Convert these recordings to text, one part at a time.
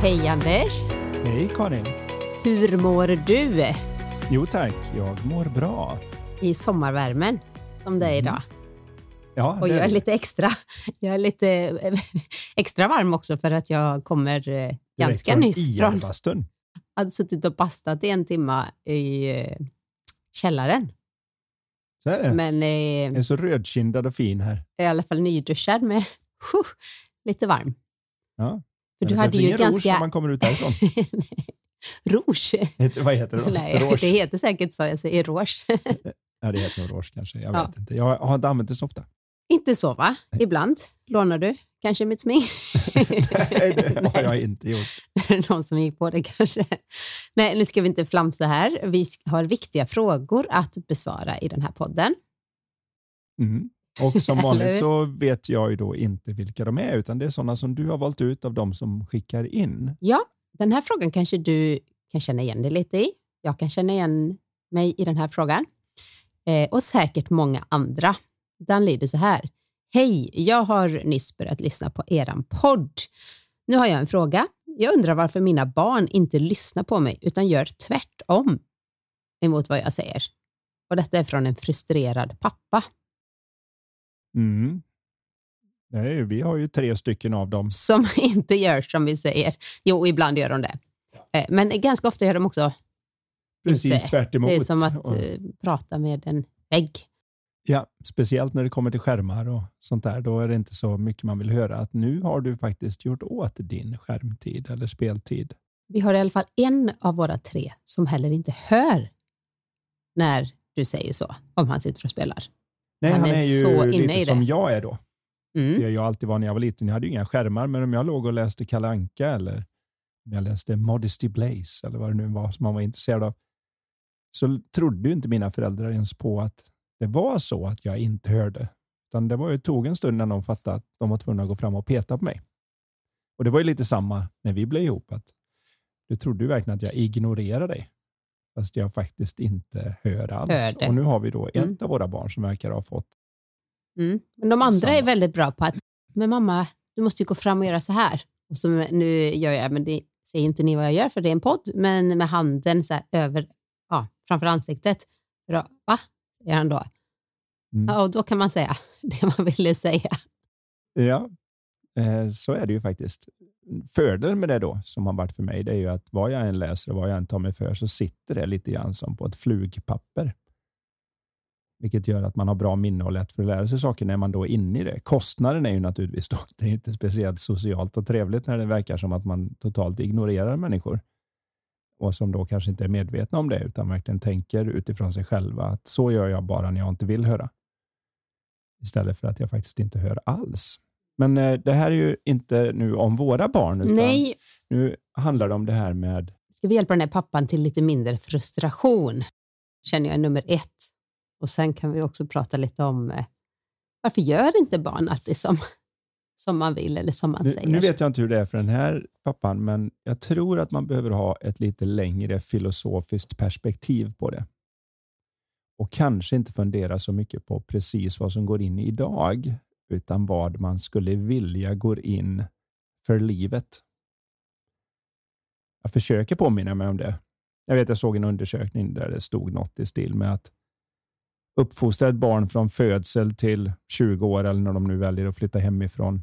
Hej Anders! Hej Karin! Hur mår du Jo tack, jag mår bra. i sommarvärmen som det är idag? Ja, Och jag är lite extra, jag är lite eh, extra varm också för att jag kommer eh, direkt ganska från nyss från... IR-bastun. hade suttit och bastat i en timme i eh, källaren. Så är det. Men Jag är så rödkindad och fin här. jag är i alla fall nyduschad med lite varm. Ja. För du hade ju ingen rouge ganska... när man kommer ut därifrån. rouge? Vad heter det då? Nej, Rouge? det heter säkert så. Jag säger rouge. Ja, det heter nog rouge kanske. Jag Ja. vet inte. Jag har inte använt det så ofta. Inte så va? Ibland lånar du kanske mitt smink. Nej, det har jag inte gjort. Någon som gick på det kanske. Nej, nu ska vi inte flamsa här. Vi har viktiga frågor att besvara i den här podden. Mm. Och som vanligt så vet jag ju då inte vilka de är, utan det är sådana som du har valt ut av de som skickar in. Ja, den här frågan kanske du kan känna igen dig lite i. Jag kan känna igen mig i den här frågan. Eh, och säkert många andra. Den lyder så här. Hej, jag har nyss börjat lyssna på eran podd. Nu har jag en fråga. Jag undrar varför mina barn inte lyssnar på mig utan gör tvärtom emot vad jag säger. Och detta är från en frustrerad pappa. Mm. Nej, vi har ju tre stycken av dem. som inte gör som vi säger. Jo, ibland gör de det. Eh, Men ganska ofta gör de också Precis inte. tvärt emot. Det är som att Och- eh, prata med en vägg. Ja, speciellt när det kommer till skärmar och sånt där. Då är det inte så mycket man vill höra att nu har du faktiskt gjort åt din skärmtid eller speltid. Vi har i alla fall en av våra tre som heller inte hör när du säger så, om han sitter och spelar. Nej, Han han, är ju så inne lite i det. som jag är då. Mm. Det jag alltid var när jag var liten. Jag hade ju inga skärmar, men om jag låg och läste Kalle Anka eller om jag läste Modesty Blaze eller vad det nu var som man var intresserad av, så trodde ju inte mina föräldrar ens på att det var så att jag inte hörde. Utan det var ju, tog en stund när de fattade att de var tvungna att gå fram och peta på mig. Och det var ju lite samma när vi blev ihop. Att du trodde ju verkligen att jag ignorerar dig. Fast jag faktiskt inte hör alls. Hörde. Och nu har vi då ett Mm. av våra barn som verkar ha fått Mm. Men de andra är Samma. väldigt bra på att, men mamma, du måste ju gå fram och göra så här. Och så nu gör jag, men det säger inte ni vad jag gör för det är en podd, men med handen så här över, ja, framför ansiktet. Då, Va? Säger han då. Mm. Ja, och då kan man säga det man ville säga. Ja, eh, så är det ju faktiskt. Fördelen med det då, som har varit för mig, det är ju att vad jag än läser och vad jag än tar mig för så sitter det lite grann som på ett flugpapper. Vilket gör att man har bra minne och lätt för att lära sig saker när man då är inne i det. Kostnaden är ju naturligtvis då, det är inte speciellt socialt och trevligt när det verkar som att man totalt ignorerar människor. Och som då kanske inte är medvetna om det, utan verkligen tänker utifrån sig själva att så gör jag bara när jag inte vill höra. Istället för att jag faktiskt inte hör alls. Men eh, det här är ju inte nu om våra barn, utan Nej, nu handlar det om det här med ska vi hjälpa den här pappan till lite mindre frustration? Känner jag är nummer ett. Och sen kan vi också prata lite om eh, varför gör inte barn alltid som, som man vill eller som man Nu, säger? nu vet jag inte hur det är för den här pappan, men jag tror att man behöver ha ett lite längre filosofiskt perspektiv på det. Och kanske inte fundera så mycket på precis vad som går in idag, utan vad man skulle vilja går in för livet. Jag försöker påminna mig om det. Jag vet, jag såg en undersökning där det stod något i stil med att uppfostra ett barn från födsel till 20 år eller när de nu väljer att flytta hemifrån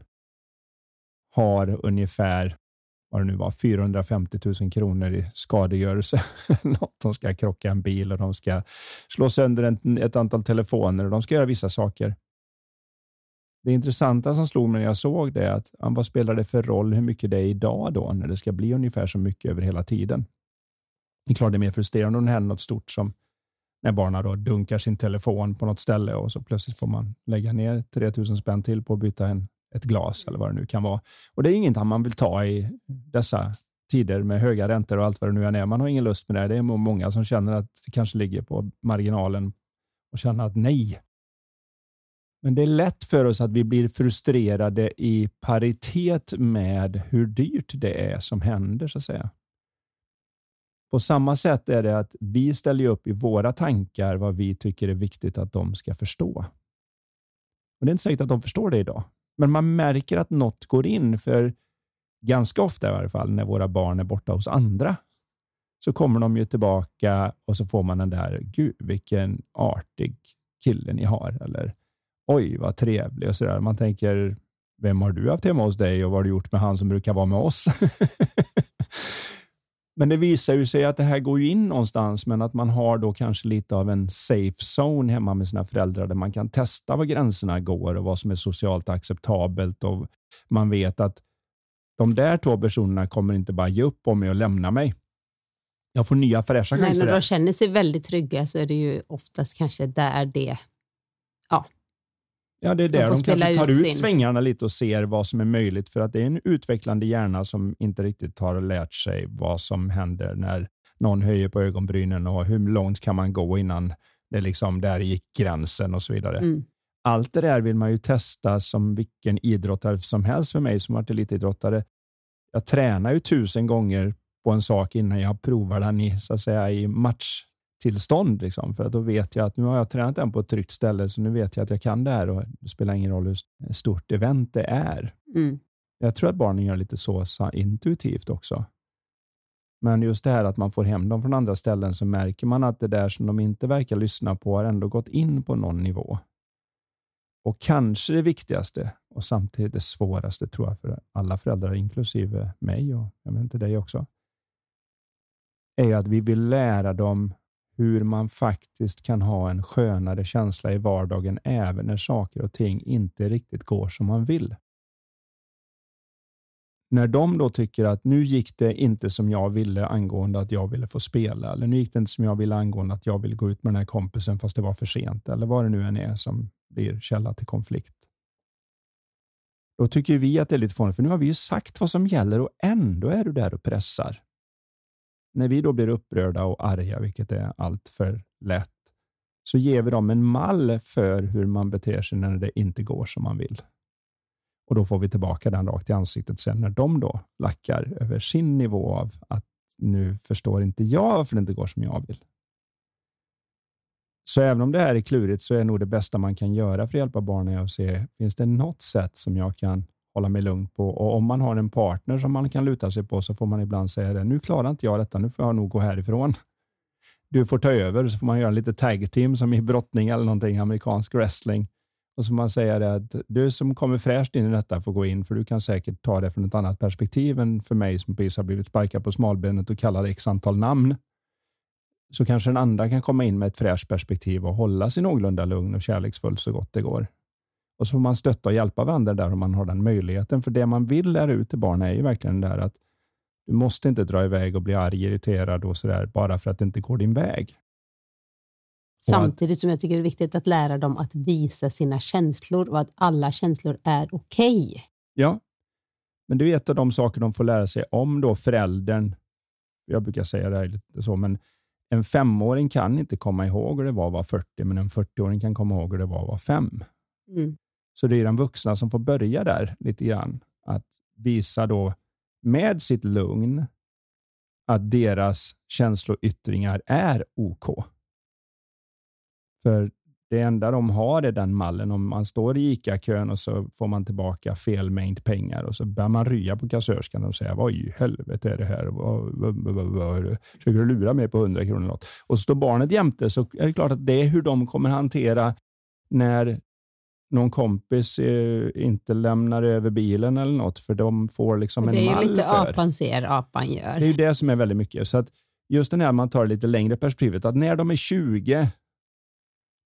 har ungefär vad det nu var, 450 000 kronor i skadegörelse. Något ska krocka en bil och de ska slå sönder ett antal telefoner och de ska göra vissa saker. Det intressanta som slog mig när jag såg det är att vad spelar det för roll hur mycket det är idag då när det ska bli ungefär så mycket över hela tiden? Det är klart det är mer frustrerande om det händer något stort som när barnen då dunkar sin telefon på något ställe och så plötsligt får man lägga ner 3000 spänn till på att byta en ett glas eller vad det nu kan vara. Och Det är inget man vill ta i dessa tider med höga räntor och allt vad det nu än är. Man har ingen lust med det. Det är många som känner att det kanske ligger på marginalen och känner att nej. Men det är lätt för oss att vi blir frustrerade i paritet med hur dyrt det är som händer så att säga. På samma sätt är det att vi ställer upp i våra tankar vad vi tycker är viktigt att de ska förstå. Och Det är inte säkert att de förstår det idag, men man märker att något går in. För ganska ofta i varje fall, när våra barn är borta hos andra, så kommer de ju tillbaka och så får man den där, gud vilken artig kille ni har. Eller oj, vad trevlig och sådär. Man tänker, vem har du haft hemma hos dig och vad har du gjort med han som brukar vara med oss? Men det visar ju sig att det här går ju in någonstans, men att man har då kanske lite av en safe zone hemma med sina föräldrar där man kan testa var gränserna går och vad som är socialt acceptabelt och man vet att de där två personerna kommer inte bara ge upp om mig och lämna mig. Jag får nya fräscha chanser. När de känner sig väldigt trygga så är det ju oftast kanske där det ja, Ja, det är där de, de kanske tar ut, ut svängarna lite och ser vad som är möjligt. För att det är en utvecklande hjärna som inte riktigt har lärt sig vad som händer när någon höjer på ögonbrynen och hur långt kan man gå innan det liksom, där gick gränsen och så vidare. Mm. Allt det där vill man ju testa som vilken idrottare som helst för mig som varit elitidrottare. Jag tränar ju tusen gånger på en sak innan jag provar den i, så att säga, i match tillstånd. Liksom, för att då vet jag att nu har jag tränat den på ett tryggt ställe, så nu vet jag att jag kan det här och det spelar ingen roll hur stort event det är. Mm. Jag tror att barnen gör lite så, så intuitivt också. Men just det här att man får hem dem från andra ställen så märker man att det där som de inte verkar lyssna på har ändå gått in på någon nivå. Och kanske det viktigaste och samtidigt det svåraste tror jag för alla föräldrar, inklusive mig och jag vet inte dig också, är att vi vill lära dem hur man faktiskt kan ha en skönare känsla i vardagen även när saker och ting inte riktigt går som man vill. När de då tycker att nu gick det inte som jag ville angående att jag ville få spela eller nu gick det inte som jag ville angående att jag ville gå ut med den här kompisen fast det var för sent eller vad det nu än är som blir källa till konflikt. Då tycker vi att det är lite fånigt för nu har vi ju sagt vad som gäller och ändå är du där och pressar när vi då blir upprörda och arga, vilket är allt för lätt, så ger vi dem en mall för hur man beter sig när det inte går som man vill. Och Då får vi tillbaka den rakt i ansiktet sen när de då lackar över sin nivå av att nu förstår inte jag varför det inte går som jag vill. Så även om det här är klurigt så är nog det bästa man kan göra för att hjälpa barnen att se, finns det något sätt som jag kan hålla mig lugn på. Och om man har en partner som man kan luta sig på så får man ibland säga det. Nu klarar inte jag detta. Nu får jag nog gå härifrån. Du får ta över. Så får man göra lite tag team som i brottning eller någonting, amerikansk wrestling. Och så får man säga det att du som kommer fräscht in i detta får gå in för du kan säkert ta det från ett annat perspektiv än för mig som precis har blivit sparkad på smalbenet och kallar x antal namn. Så kanske den andra kan komma in med ett fräscht perspektiv och hålla sig någorlunda lugn och kärleksfull så gott det går. Och så får man stötta och hjälpa varandra där om man har den möjligheten. För det man vill lära ut till barnen är ju verkligen det där att du måste inte dra iväg och bli arg, irriterad och sådär bara för att det inte går din väg. Samtidigt som jag tycker det är viktigt att lära dem att visa sina känslor och att alla känslor är okej. Okay. Ja, men det är ett av de saker de får lära sig om då föräldern. Jag brukar säga det här lite så, men en femåring kan inte komma ihåg hur det var att vara 40, men en 40-åring kan komma ihåg hur det var att vara fem. Mm. Så det är den vuxna som får börja där lite grann. Att visa då med sitt lugn att deras känsloyttringar är OK. För det enda de har är den mallen. Om man står i ICA-kön och så får man tillbaka fel mängd pengar och så börjar man rya på kassörskan och säga vad i helvete är det här? Försöker du lura mig på 100 kronor? Något? Och så står barnet jämte så är det klart att det är hur de kommer hantera när någon kompis eh, inte lämnar över bilen eller något, för de får liksom en mall för. Det är lite för. apan ser, apan gör. Det är ju det som är väldigt mycket. Så att just den här man tar det lite längre perspektivet, att när de är 20,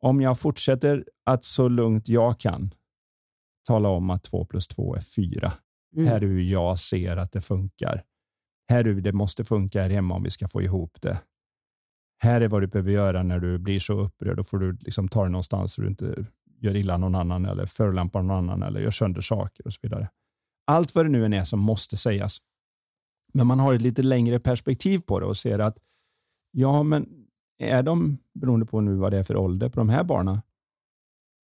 om jag fortsätter att så lugnt jag kan tala om att 2 plus 2 är 4. Mm. Här är hur jag ser att det funkar. Här är hur det måste funka här hemma om vi ska få ihop det. Här är vad du behöver göra när du blir så upprörd. Då får du liksom ta det någonstans så du inte gör illa någon annan eller förolämpar någon annan eller gör sönder saker och så vidare. Allt vad det nu än är som måste sägas. Men man har ett lite längre perspektiv på det och ser att ja, men är de, beroende på nu vad det är för ålder på de här barnen,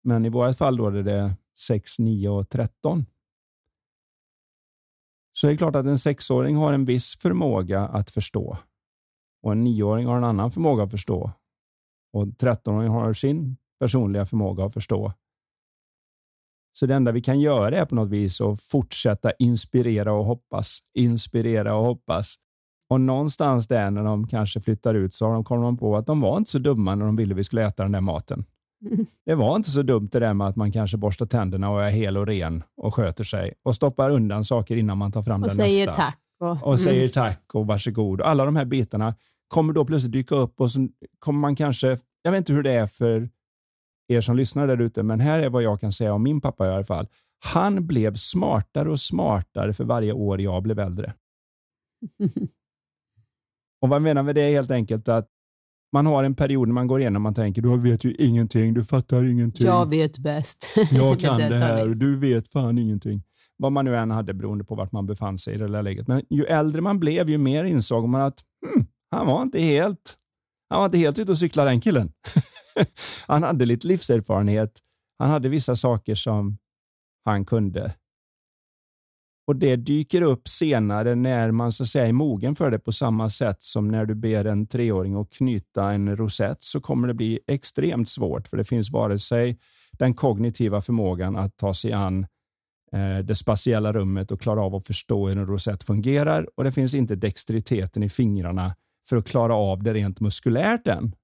men i vårt fall då är det 6, 9 och 13. Så det är klart att en sexåring har en viss förmåga att förstå och en nioåring har en annan förmåga att förstå och 13-åringen har sin personliga förmåga att förstå. Så det enda vi kan göra är på något vis att fortsätta inspirera och hoppas. Inspirera och hoppas. Och någonstans där när de kanske flyttar ut så har de kommit på att de var inte så dumma när de ville vi skulle äta den där maten. Mm. Det var inte så dumt det där med att man kanske borstar tänderna och är hel och ren och sköter sig och stoppar undan saker innan man tar fram och den säger nästa. Tack och, och mm. säger tack och varsågod. Alla de här bitarna kommer då plötsligt dyka upp och så kommer man kanske, jag vet inte hur det är för er som lyssnar där ute, men här är vad jag kan säga om min pappa i alla fall. Han blev smartare och smartare för varje år jag blev äldre. och vad menar med det är helt enkelt att man har en period när man går igenom och man tänker du vet ju ingenting, du fattar ingenting. Jag vet bäst. jag kan det här och du vet fan ingenting. Vad man nu än hade beroende på vart man befann sig i det där läget. Men ju äldre man blev, ju mer insåg man att hmm, han var inte helt han var inte helt ute och cyklade den killen. han hade lite livserfarenhet. Han hade vissa saker som han kunde. Och Det dyker upp senare när man så att säga är mogen för det på samma sätt som när du ber en treåring att knyta en rosett så kommer det bli extremt svårt för det finns vare sig den kognitiva förmågan att ta sig an eh, det spatiella rummet och klara av att förstå hur en rosett fungerar och det finns inte dexteriteten i fingrarna för att klara av det rent muskulärt än.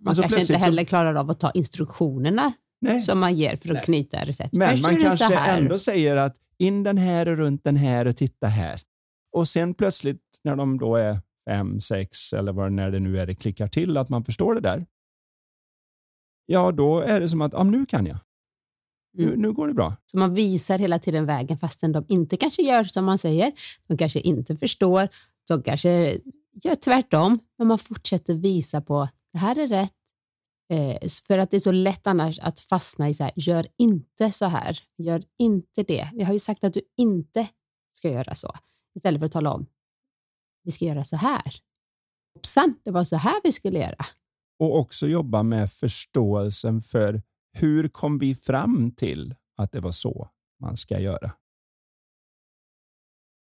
Man kanske inte heller så... klarar av att ta instruktionerna Nej. som man ger för att Nej. knyta recept. Men Först man kanske ändå säger att in den här och runt den här och titta här. Och sen plötsligt när de då är fem, sex eller vad när det nu är det klickar till att man förstår det där. Ja, då är det som att ja, nu kan jag. Nu, mm. nu, går det bra. Så man visar hela tiden vägen fastän de inte kanske gör som man säger. De kanske inte förstår. De kanske gör tvärtom, men man fortsätter visa på det här är rätt. Eh, för att det är så lätt annars att fastna i så här, gör inte så här, gör inte det. Vi har ju sagt att du inte ska göra så, istället för att tala om, vi ska göra så här. Hoppsan, det var så här vi skulle göra. Och också jobba med förståelsen för hur kom vi fram till att det var så man ska göra?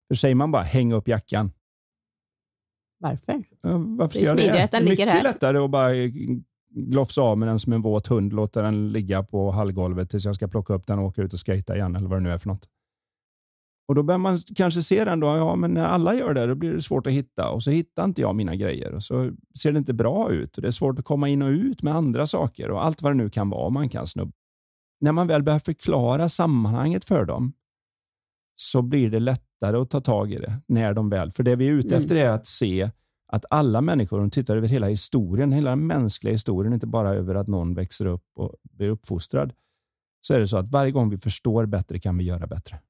För säger man bara häng upp jackan, varför? varför det är smidigare att den ligger här. Mycket lättare att bara glofsa av med den som en våt hund, låta den ligga på hallgolvet tills jag ska plocka upp den och åka ut och skejta igen eller vad det nu är för något. Och Då börjar man kanske se den då, ja men när alla gör det då blir det svårt att hitta och så hittar inte jag mina grejer och så ser det inte bra ut och det är svårt att komma in och ut med andra saker och allt vad det nu kan vara man kan snubba. När man väl börjar förklara sammanhanget för dem så blir det lättare att ta tag i det när de väl, för det vi är ute mm. efter är att se att alla människor, de tittar över hela historien, hela den mänskliga historien, inte bara över att någon växer upp och blir uppfostrad, så är det så att varje gång vi förstår bättre kan vi göra bättre.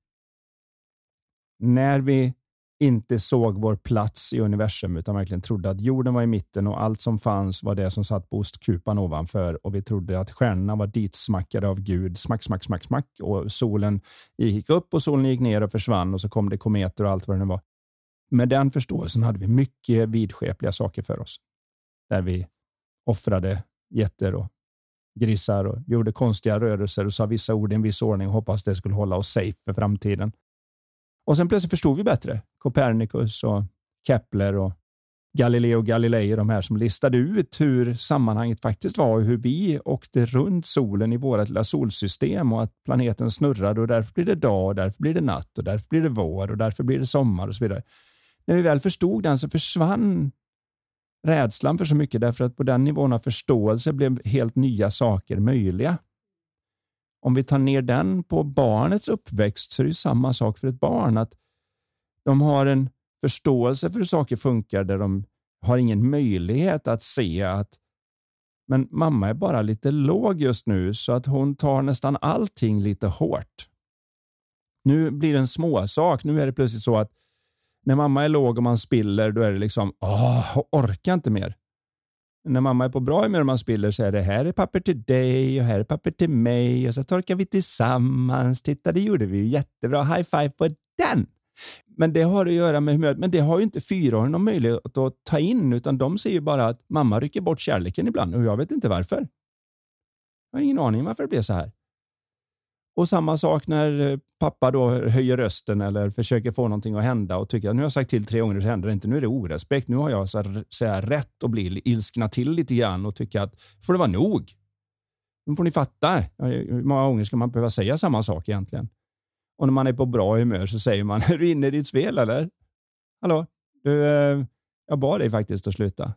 När vi inte såg vår plats i universum utan verkligen trodde att jorden var i mitten och allt som fanns var det som satt på ostkupan ovanför och vi trodde att stjärnorna var ditsmackade av Gud. Smack, smack, smack, smack och solen gick upp och solen gick ner och försvann och så kom det kometer och allt vad det nu var. Med den förståelsen hade vi mycket vidskepliga saker för oss. Där vi offrade getter och grisar och gjorde konstiga rörelser och sa vissa ord i en viss ordning och hoppades det skulle hålla oss safe för framtiden. Och sen plötsligt förstod vi bättre. Copernicus och Kepler och Galileo Galilei, de här som listade ut hur sammanhanget faktiskt var och hur vi åkte runt solen i vårt lilla solsystem och att planeten snurrade och därför blir det dag och därför blir det natt och därför blir det vår och därför blir det sommar och så vidare. När vi väl förstod den så försvann rädslan för så mycket därför att på den nivån av förståelse blev helt nya saker möjliga. Om vi tar ner den på barnets uppväxt så är det samma sak för ett barn. att De har en förståelse för hur saker funkar där de har ingen möjlighet att se att men mamma är bara lite låg just nu så att hon tar nästan allting lite hårt. Nu blir det en småsak. Nu är det plötsligt så att när mamma är låg och man spiller, då är det liksom, åh, orkar inte mer. När mamma är på bra humör och man spiller så är det här är papper till dig och här är papper till mig och så torkar vi tillsammans. Titta, det gjorde vi ju jättebra. High five på den! Men det har att göra med humöret. Men det har ju inte fyraåringen någon möjlighet att ta in, utan de ser ju bara att mamma rycker bort kärleken ibland och jag vet inte varför. Jag har ingen aning varför det blev så här. Och samma sak när eh, pappa då höjer rösten eller försöker få någonting att hända och tycker att nu har jag sagt till tre gånger så händer det inte. Nu är det orespekt. Nu har jag så här, så här rätt att bli ilskna till lite grann och tycka att får det vara nog. Nu får ni fatta. Hur många gånger ska man behöva säga samma sak egentligen? Och när man är på bra humör så säger man, är du inne i ditt spel eller? Hallå? Du, eh, jag bad dig faktiskt att sluta.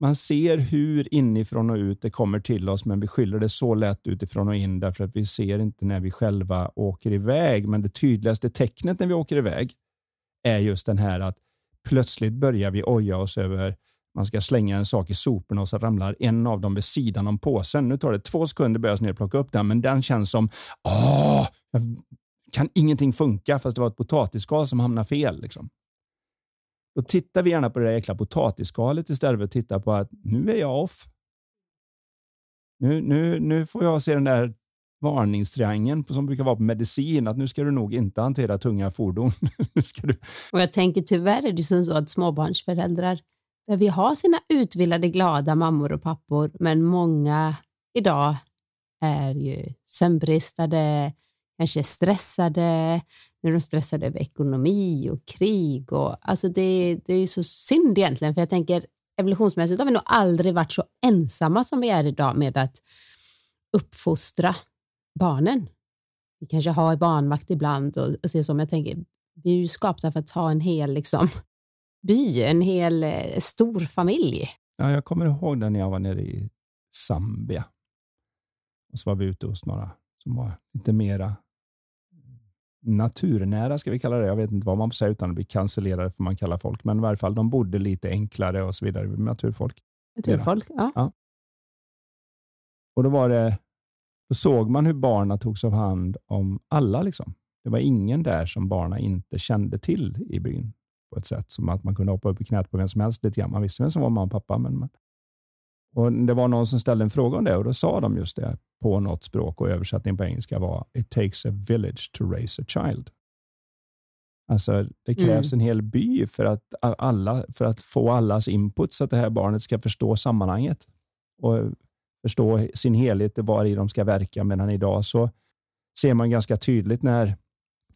Man ser hur inifrån och ut det kommer till oss, men vi skyller det så lätt utifrån och in därför att vi ser inte när vi själva åker iväg. Men det tydligaste tecknet när vi åker iväg är just den här att plötsligt börjar vi oja oss över man ska slänga en sak i soporna och så ramlar en av dem vid sidan om påsen. Nu tar det två sekunder att ner och plocka upp den, men den känns som åh, kan ingenting funka fast det var ett potatisskal som hamnade fel. Liksom. Då tittar vi gärna på det där jäkla potatisskalet istället för att titta på att nu är jag off. Nu, nu, nu får jag se den där varningstriangeln som brukar vara på medicin, att nu ska du nog inte hantera tunga fordon. nu ska du... Och Jag tänker tyvärr är det så att småbarnsföräldrar behöver ha sina utvilade glada mammor och pappor, men många idag är ju sömnbristade, kanske stressade, när de stressade över ekonomi och krig. Och, alltså det, det är så synd egentligen, för jag tänker evolutionsmässigt har vi nog aldrig varit så ensamma som vi är idag med att uppfostra barnen. Vi kanske har barnvakt ibland och, och så, men jag tänker, vi är ju skapta för att ha en hel liksom, by, en hel eh, stor familj. Ja, jag kommer ihåg när jag var nere i Zambia. Och så var vi ute hos några som var lite mera naturnära, ska vi kalla det. Jag vet inte vad man får säga utan att bli cancellerade för man kallar folk. Men i varje fall, de bodde lite enklare och så vidare. Naturfolk. Naturfolk, ja. ja. Och då var det, då såg man hur barnen togs av hand om alla. Liksom. Det var ingen där som barnen inte kände till i byn på ett sätt som att man kunde hoppa upp i knät på vem som helst lite grann. Man visste vem som var mamma och pappa, men, men och Det var någon som ställde en fråga om det och då sa de just det på något språk och översättningen på engelska var It takes a village to raise a child. Alltså, det krävs mm. en hel by för att, alla, för att få allas input så att det här barnet ska förstå sammanhanget och förstå sin helhet och var i de ska verka. Medan idag så ser man ganska tydligt när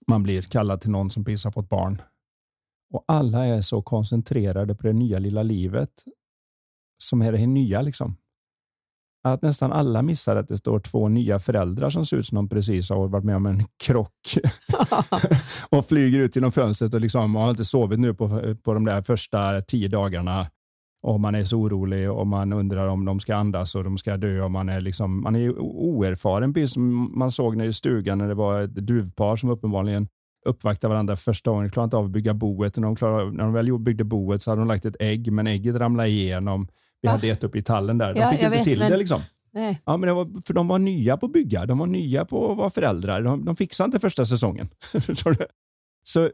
man blir kallad till någon som precis har fått barn och alla är så koncentrerade på det nya lilla livet som är det nya. Liksom. Att nästan alla missar att det står två nya föräldrar som ser ut som de precis har varit med om en krock och flyger ut genom fönstret och liksom, har inte sovit nu på, på de där första tio dagarna och man är så orolig och man undrar om de ska andas och de ska dö och man är, liksom, man är oerfaren. Precis som man såg när i stugan när det var ett duvpar som uppenbarligen uppvaktade varandra första gången. De klarade inte av att bygga boet. När de, klarade, när de väl byggde boet så hade de lagt ett ägg, men ägget ramlade igenom. Vi hade ett uppe i tallen där. De ja, fick inte vet, till men... det. liksom. Nej. Ja, men var, för de var nya på att bygga. De var nya på att vara föräldrar. De, de fixade inte första säsongen. så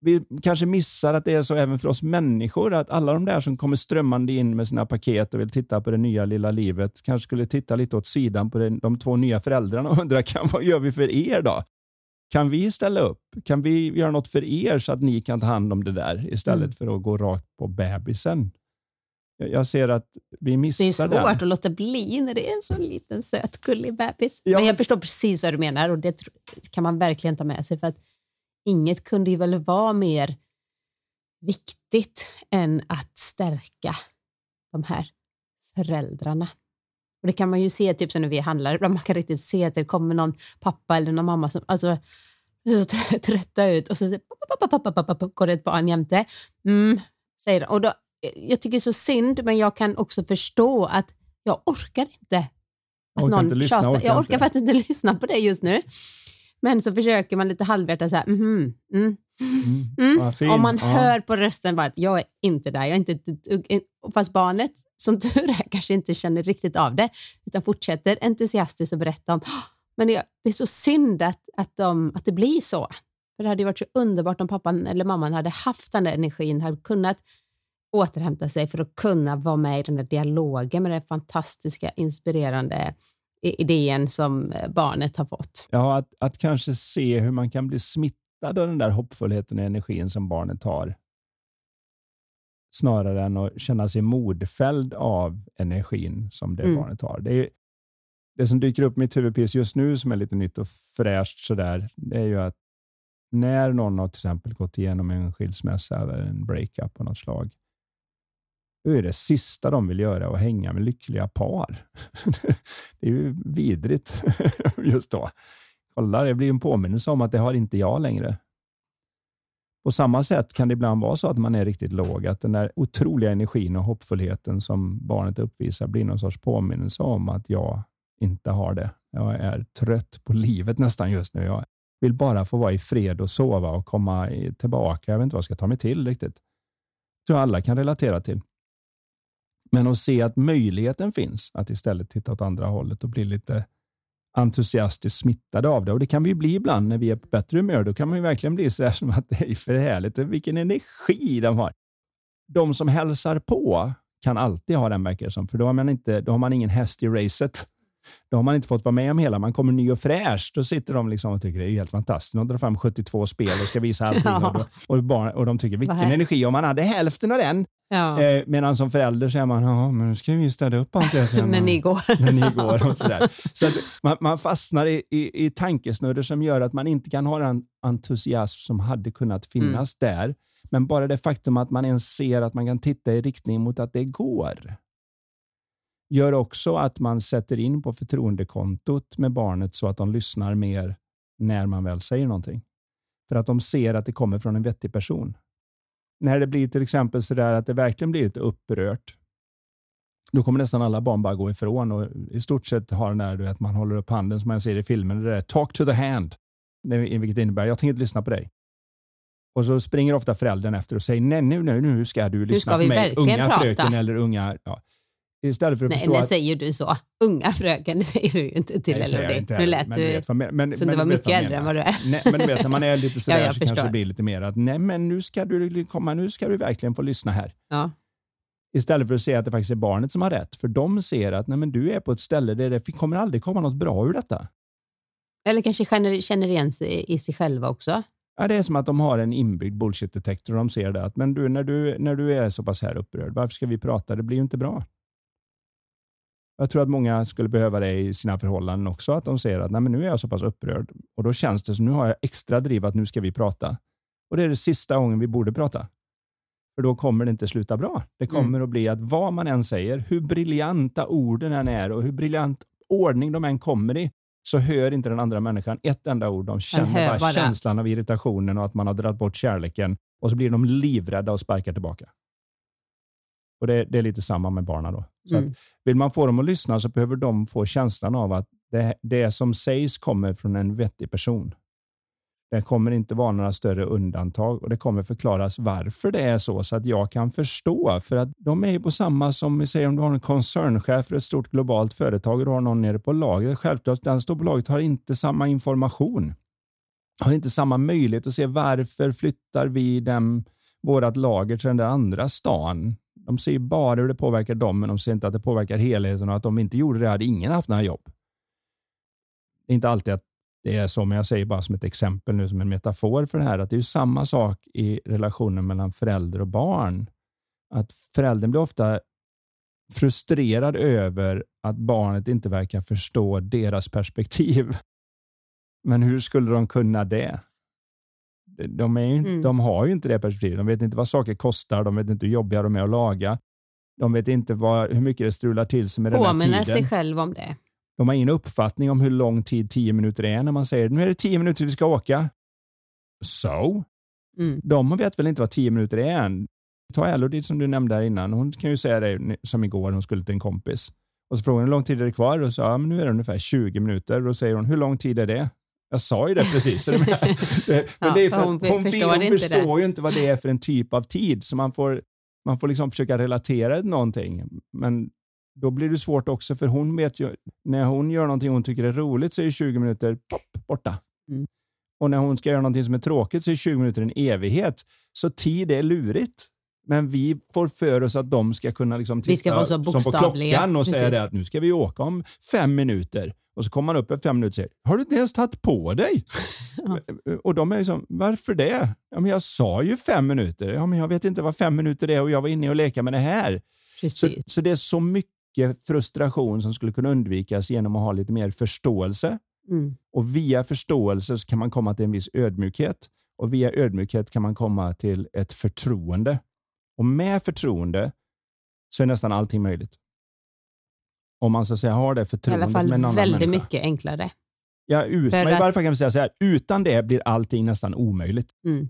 vi kanske missar att det är så även för oss människor, att alla de där som kommer strömmande in med sina paket och vill titta på det nya lilla livet, kanske skulle titta lite åt sidan på det, de två nya föräldrarna och undra, kan, vad gör vi för er då? Kan vi ställa upp? Kan vi göra något för er så att ni kan ta hand om det där istället mm. för att gå rakt på bebisen? Jag ser att vi missar Det är svårt den. att låta bli när det är en så liten söt gullig bebis. Ja. Men jag förstår precis vad du menar och det kan man verkligen ta med sig för att inget kunde ju väl vara mer viktigt än att stärka de här föräldrarna. Och Det kan man ju se typ som när vi handlar, man kan riktigt se att det kommer någon pappa eller någon mamma som alltså, så trötta ut och så går det ett barn jämte. Mm, säger de. Och då, jag tycker så synd, men jag kan också förstå att jag orkar inte. Att orkar någon inte lyssna, orkar jag orkar inte. faktiskt inte lyssna på det just nu. Men så försöker man lite halvhjärtat så här, mm, mm, mm. Mm. Om man ja. hör på rösten bara att jag är inte där, jag är inte fast barnet som tur är kanske inte känner riktigt av det, utan fortsätter entusiastiskt att berätta om men det är så synd att, att, de, att det blir så. För Det hade varit så underbart om pappan eller mamman hade haft den där energin, hade kunnat återhämta sig för att kunna vara med i den där dialogen med den fantastiska, inspirerande idén som eh, barnet har fått. Ja, att, att kanske se hur man kan bli smittad av den där hoppfullheten och energin som barnet har. Snarare än att känna sig modfälld av energin som det mm. barnet har. Det, är, det som dyker upp i mitt huvud just nu som är lite nytt och fräscht sådär, det är ju att när någon har till exempel gått igenom en skilsmässa eller en breakup på något slag, då är det sista de vill göra att hänga med lyckliga par. det är ju vidrigt just då. Kolla, det blir en påminnelse om att det har inte jag längre. På samma sätt kan det ibland vara så att man är riktigt låg, att den där otroliga energin och hoppfullheten som barnet uppvisar blir någon sorts påminnelse om att jag inte har det. Jag är trött på livet nästan just nu. Jag vill bara få vara i fred och sova och komma tillbaka. Jag vet inte vad jag ska ta mig till riktigt. Det tror jag alla kan relatera till. Men att se att möjligheten finns att istället titta åt andra hållet och bli lite entusiastiskt smittade av det. Och Det kan vi bli ibland när vi är på bättre humör. Då kan man ju verkligen bli så här som att det är för härligt. Vilken energi de har. De som hälsar på kan alltid ha den, verkar som. För då har, man inte, då har man ingen häst i racet. Då har man inte fått vara med om hela. Man kommer ny och fräsch. Då sitter de liksom och tycker det är helt fantastiskt. De drar fram 72 spel och ska visa allting. Ja. Och, då, och, barn, och de tycker vilken energi. Om man hade hälften av den. Ja. Eh, medan som förälder så är man, ja men nu ska vi städa upp allt det. när ni går. när ni går och sådär. Så man, man fastnar i, i, i tankesnurror som gör att man inte kan ha den entusiasm som hade kunnat finnas mm. där. Men bara det faktum att man ens ser att man kan titta i riktning mot att det går gör också att man sätter in på förtroendekontot med barnet så att de lyssnar mer när man väl säger någonting. För att de ser att det kommer från en vettig person. När det blir till exempel så där att det verkligen blir lite upprört, då kommer nästan alla barn bara gå ifrån och i stort sett ha den där du vet, man håller upp handen som man ser i filmen. Det där talk to the hand, vilket innebär jag tänker inte lyssna på dig. Och så springer ofta föräldern efter och säger nej, nu, nu, nu ska du lyssna ska på mig, unga prata. fröken eller unga... Ja. Istället för att Nej, förstå när att... säger du så? Unga fröken, det säger du ju inte till Nej, LOD. Inte nu lät men, du vet, men, men, som du var mycket äldre än vad du är. Nej, men du vet, när man är lite sådär ja, så kanske det blir lite mer att nej, men nu ska du komma, nu ska du verkligen få lyssna här. Ja. Istället för att säga att det faktiskt är barnet som har rätt. För de ser att nej, men du är på ett ställe där det kommer aldrig komma något bra ur detta. Eller kanske känner, känner igen sig i sig själva också. Ja, det är som att de har en inbyggd bullshit-detektor och de ser det. Att, men du, när, du, när du är så pass här upprörd, varför ska vi prata? Det blir ju inte bra. Jag tror att många skulle behöva det i sina förhållanden också, att de ser att Nej, men nu är jag så pass upprörd och då känns det som nu har jag extra driv att nu ska vi prata. Och det är det sista gången vi borde prata. För då kommer det inte sluta bra. Det kommer mm. att bli att vad man än säger, hur briljanta orden än är och hur briljant ordning de än kommer i, så hör inte den andra människan ett enda ord. De känner bara, bara känslan av irritationen och att man har dragit bort kärleken och så blir de livrädda och sparkar tillbaka. Och det, det, är lite samma med barnen. Då. Så mm. att, vill man få dem att lyssna så behöver de få känslan av att det, det som sägs kommer från en vettig person. Det kommer inte vara några större undantag och det kommer förklaras varför det är så, så att jag kan förstå. För att de är ju på samma som vi säger om du har en koncernchef för ett stort globalt företag och du har någon nere på lagret. Självklart, den står på lagret har inte samma information. Har inte samma möjlighet att se varför flyttar vi dem, vårt lager till den där andra stan de ser bara hur det påverkar dem, men de ser inte att det påverkar helheten och att de inte gjorde det hade ingen haft några jobb. Det är inte alltid att det är så, men jag säger bara som ett exempel nu, som en metafor för det här, att det är samma sak i relationen mellan förälder och barn. Att föräldern blir ofta frustrerad över att barnet inte verkar förstå deras perspektiv. Men hur skulle de kunna det? De, är inte, mm. de har ju inte det perspektivet. De vet inte vad saker kostar, de vet inte hur jobbiga de är att laga. De vet inte vad, hur mycket det strular till sig med den här tiden. sig själv om det. De har ingen uppfattning om hur lång tid tio minuter är när man säger nu är det tio minuter vi ska åka. So? Mm. De vet väl inte vad tio minuter är än. Ta Elodie som du nämnde här innan. Hon kan ju säga det som igår, hon skulle till en kompis. Och så frågade hon hur lång tid är det kvar och sa ja, men nu är det ungefär 20 minuter. Och då säger hon hur lång tid är det? Jag sa ju det precis. men det är för, hon, hon, förstår, hon förstår ju inte vad det är för en typ av tid, så man får, man får liksom försöka relatera till någonting. Men då blir det svårt också, för hon vet ju, när hon gör någonting hon tycker är roligt så är 20 minuter pop, borta. Mm. Och när hon ska göra någonting som är tråkigt så är 20 minuter en evighet. Så tid är lurigt. Men vi får för oss att de ska kunna liksom titta Vi ska vara så som på klockan och säga det att nu ska vi åka om fem minuter. Och så kommer man upp efter fem minuter och säger, har du inte ens tagit på dig? Och de är ju som, varför det? Ja, men jag sa ju fem minuter. Ja, men jag vet inte vad fem minuter är och jag var inne och leka med det här. Så, så det är så mycket frustration som skulle kunna undvikas genom att ha lite mer förståelse. Mm. Och via förståelse kan man komma till en viss ödmjukhet. Och via ödmjukhet kan man komma till ett förtroende. Och med förtroende så är nästan allting möjligt. Om man så att säga har det I förtroendet alla fall med en annan väldigt människa. mycket enklare. Ja, ut, men i varje fall kan vi säga så här, utan det blir allting nästan omöjligt. Mm.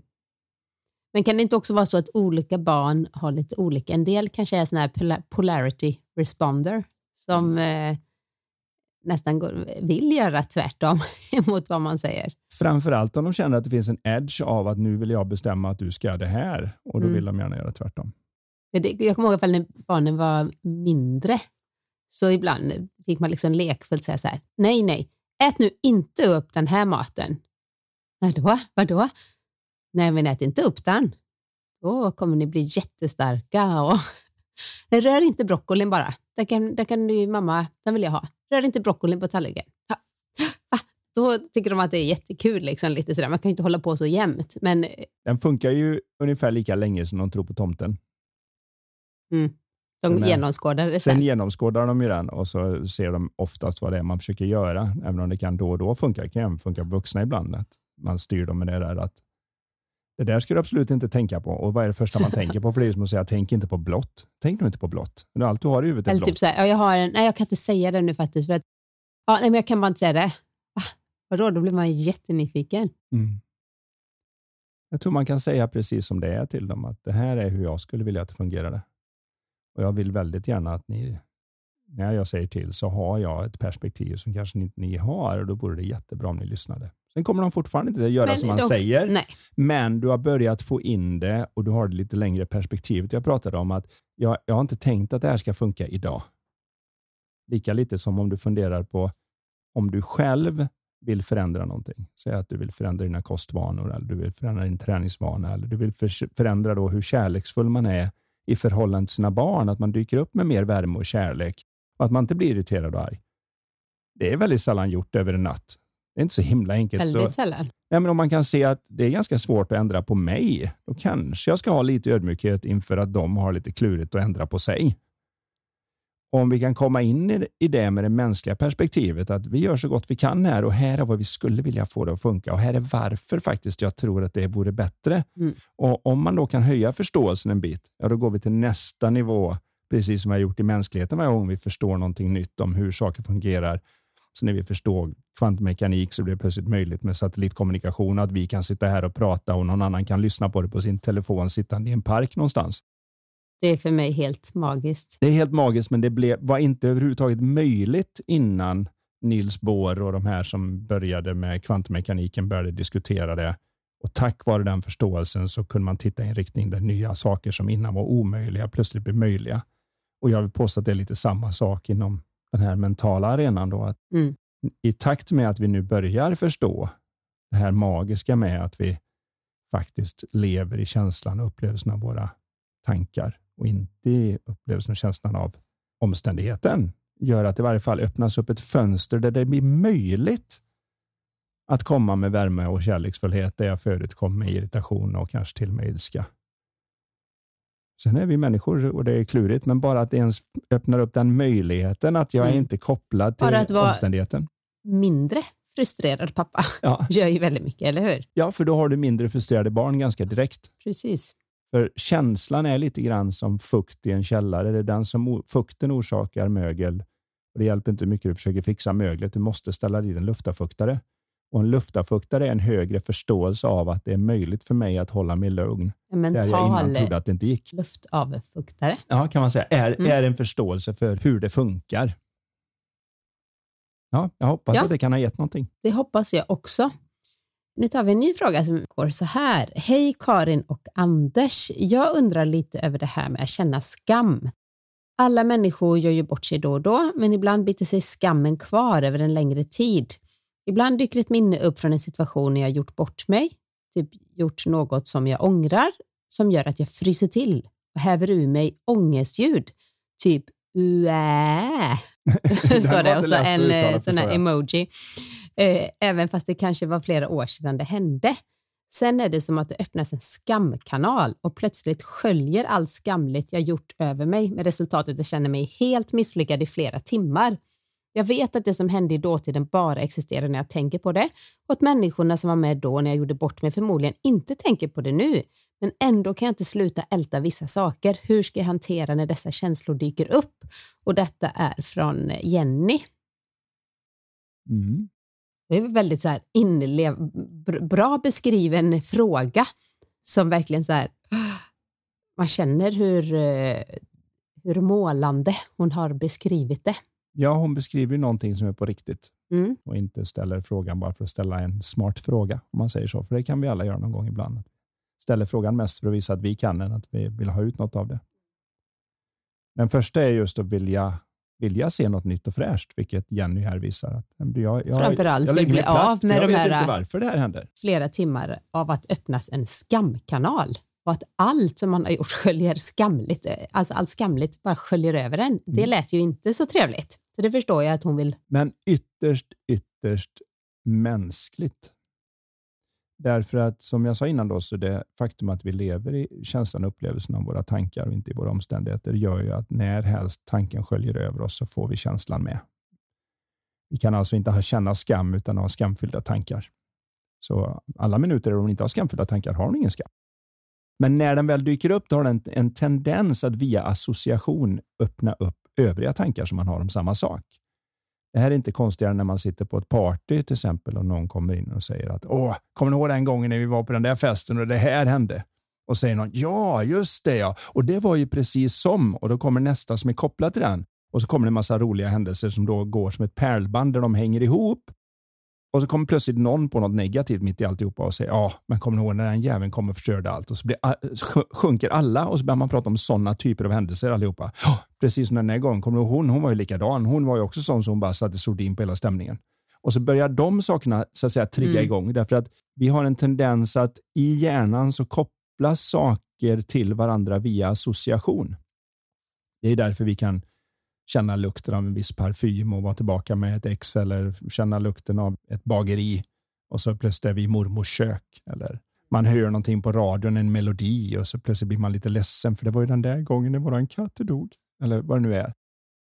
Men kan det inte också vara så att olika barn har lite olika? En del kanske är sån här pola- polarity responder som Mm. Nästan går, vill göra tvärtom mot vad man säger. Framförallt om de känner att det finns en edge av att nu vill jag bestämma att du ska göra det här och då Mm. vill de gärna göra tvärtom. Jag kommer ihåg när barnen var mindre, så ibland fick man liksom lekfullt säga så här, nej, nej, ät nu inte upp den här maten. Vadå? Vadå? Nej, men ät inte upp den. Då kommer ni bli jättestarka. Och Rör inte broccolin bara. Den kan, den kan du, mamma, den vill jag ha. Rör inte broccolin på tallriken. Ja. Då tycker de att det är jättekul. Liksom, lite sådär. Man kan ju inte hålla på så jämt. Men Den funkar ju ungefär lika länge som de tror på tomten. mm, de är- genomskådar det sen. Sen genomskådar de ju den och så ser de oftast vad det är man försöker göra. Även om det kan då och då funka. Det kan även funka på vuxna ibland. Att man styr dem med det där att det där ska du absolut inte tänka på. Och vad är det första man tänker på? För det är som att säga, tänk inte på blått. Tänk nu inte på blått. Allt du har i huvudet är Eller blått. typ så här, ja, jag har en, nej jag kan inte säga det nu faktiskt. För att, ja, nej, men jag kan bara inte säga det. Va? Vadå, då blir man jättenyfiken. Mm. Jag tror man kan säga precis som det är till dem, att det här är hur jag skulle vilja att det fungerade. Och jag vill väldigt gärna att ni, när jag säger till, så har jag ett perspektiv som kanske inte ni har och då vore det jättebra om ni lyssnade. Sen kommer de fortfarande inte att göra Men som man säger, Nej. men du har börjat få in det och du har det lite längre perspektivet. Jag pratade om att jag, jag har inte tänkt att det här ska funka idag. Lika lite som om du funderar på om du själv vill förändra någonting. Säg att du vill förändra dina kostvanor eller du vill förändra din träningsvana eller du vill för- förändra då hur kärleksfull man är i förhållande till sina barn. Att man dyker upp med mer värme och kärlek och att man inte blir irriterad och arg. Det är väldigt sällan gjort över en natt. Det är inte så himla enkelt. Väldigt sällan. Nej, men om man kan se att det är ganska svårt att ändra på mig, då kanske jag ska ha lite ödmjukhet inför att de har lite klurigt att ändra på sig. Om vi kan komma in i- det med det mänskliga perspektivet, att vi gör så gott vi kan här och här är vad vi skulle vilja få det att funka och här är varför faktiskt jag tror att det vore bättre. Mm. Och Om man då kan höja förståelsen en bit, ja, då går vi till nästa nivå, precis som har gjort i mänskligheten varje gång vi förstår någonting nytt om hur saker fungerar. Så när vi förstår kvantmekanik så blir det plötsligt möjligt med satellitkommunikation, att vi kan sitta här och prata och någon annan kan lyssna på det på sin telefon sittande i en park någonstans. Det är för mig helt magiskt. Det är helt magiskt, men det blev, var inte överhuvudtaget möjligt innan Niels Bohr och de här som började med kvantmekaniken började diskutera det. Och tack vare den förståelsen så kunde man titta i en riktning där nya saker som innan var omöjliga plötsligt blev möjliga. Och jag vill påstå att det är lite samma sak inom den här mentala arenan. Då, att Mm. I takt med att vi nu börjar förstå det här magiska med att vi faktiskt lever i känslan och upplevelsen av våra tankar och inte i upplevelsen och känslan av omständigheten gör att det i varje fall öppnas upp ett fönster där det blir möjligt att komma med värme och kärleksfullhet där jag förut kom med irritation och kanske till och med ilska. Sen är vi människor och det är klurigt, men bara att det ens öppnar upp den möjligheten att jag är Mm. inte kopplad till Bara att vara- omständigheten. Mindre frustrerad pappa Ja. gör ju väldigt mycket, eller hur? ja, för då har du mindre frustrerade barn ganska direkt. Precis. För känslan är lite grann som fukt i en källare. Det är den som fukten orsakar mögel. Och det hjälper inte mycket att du försöker fixa möglet. Du måste ställa dit en luftavfuktare. Och en luftavfuktare är en högre förståelse av att det är möjligt för mig att hålla mig lugn. En Där jag innan mental trodde att det inte gick. luftavfuktare. Ja, kan man säga. Är, Mm. är en förståelse för hur det funkar. Ja, jag hoppas Ja. att det kan ha gett någonting. Det hoppas jag också. Nu tar vi en ny fråga som går så här. Hej Karin och Anders. Jag undrar lite över det här med att känna skam. Alla människor gör ju bort sig då och då, men ibland biter sig skammen kvar över en längre tid. Ibland dyker ett minne upp från en situation när jag gjort bort mig, typ gjort något som jag ångrar, som gör att jag fryser till och häver ur mig ångestljud, typ uä. så det, och så en eh, sån här emoji. Eh, även fast det kanske var flera år sedan det hände. Sen är det som att det öppnas en skamkanal och plötsligt sköljer allt skamligt jag gjort över mig med resultatet att jag känner mig helt misslyckad i flera timmar. Jag vet att det som hände i dåtiden bara existerar när jag tänker på det och att människorna som var med då när jag gjorde bort mig förmodligen inte tänker på det nu. Men ändå kan jag inte sluta älta vissa saker. Hur ska jag hantera när dessa känslor dyker upp? Och detta är från Jenny. Mm. Det är väldigt så här inlev, bra beskriven fråga som verkligen så här, man känner hur, eh, hur målande hon har beskrivit det. Ja, hon beskriver någonting som är på riktigt mm. och inte ställer frågan bara för att ställa en smart fråga, om man säger så. För det kan vi alla göra någon gång ibland. Ställer frågan mest för att visa att vi kan än att vi vill ha ut något av det. Den första är just att vilja, vilja se något nytt och fräscht, vilket Jenny här visar. Att jag, jag, Framförallt jag vill bli av med de här varför det här händer. flera timmar av att öppnas en skamkanal och att allt som man har gjort sköljer skamligt, alltså allt skamligt bara sköljer över en. Det mm. lät ju inte så trevligt. Så det förstår jag att hon vill. Men ytterst, ytterst mänskligt. Därför att som jag sa innan då, så det faktum att vi lever i känslan och upplevelsen av våra tankar och inte i våra omständigheter gör ju att när helst tanken sköljer över oss så får vi känslan med. Vi kan alltså inte ha känna skam utan ha skamfyllda tankar. Så alla minuter där hon inte har skamfyllda tankar har hon ingen skam. Men när den väl dyker upp, då har den en tendens att via association öppna upp övriga tankar som man har om samma sak. Det här är inte konstigare när man sitter på ett party till exempel och någon kommer in och säger att Åh, kommer ni ihåg den gången när vi var på den där festen och det här hände? Och säger någon ja, just det ja. Och det var ju precis som. Och då kommer nästa som är kopplat till den. Och så kommer det en massa roliga händelser som då går som ett pärlband där de hänger ihop. Och så kommer plötsligt någon på något negativt mitt i alltihopa och säger ja, men kommer ni ihåg när den jäveln kom och förstörde allt? Och så blir, sjunker alla och så börjar man prata om sådana typer av händelser allihopa. Oh, precis som den här gången, kommer du ihåg hon? Hon var ju likadan. Hon var ju också sån som bara satte sordin på hela stämningen. Och så börjar de sakerna så att säga trigga mm. igång därför att vi har en tendens att i hjärnan så kopplas saker till varandra via association. Det är därför vi kan känna lukten av en viss parfym och vara tillbaka med ett ex eller känna lukten av ett bageri och så plötsligt är vi i mormors kök. Eller man hör någonting på radion, en melodi och så plötsligt blir man lite ledsen för det var ju den där gången när våran katt dog. Eller vad det nu är.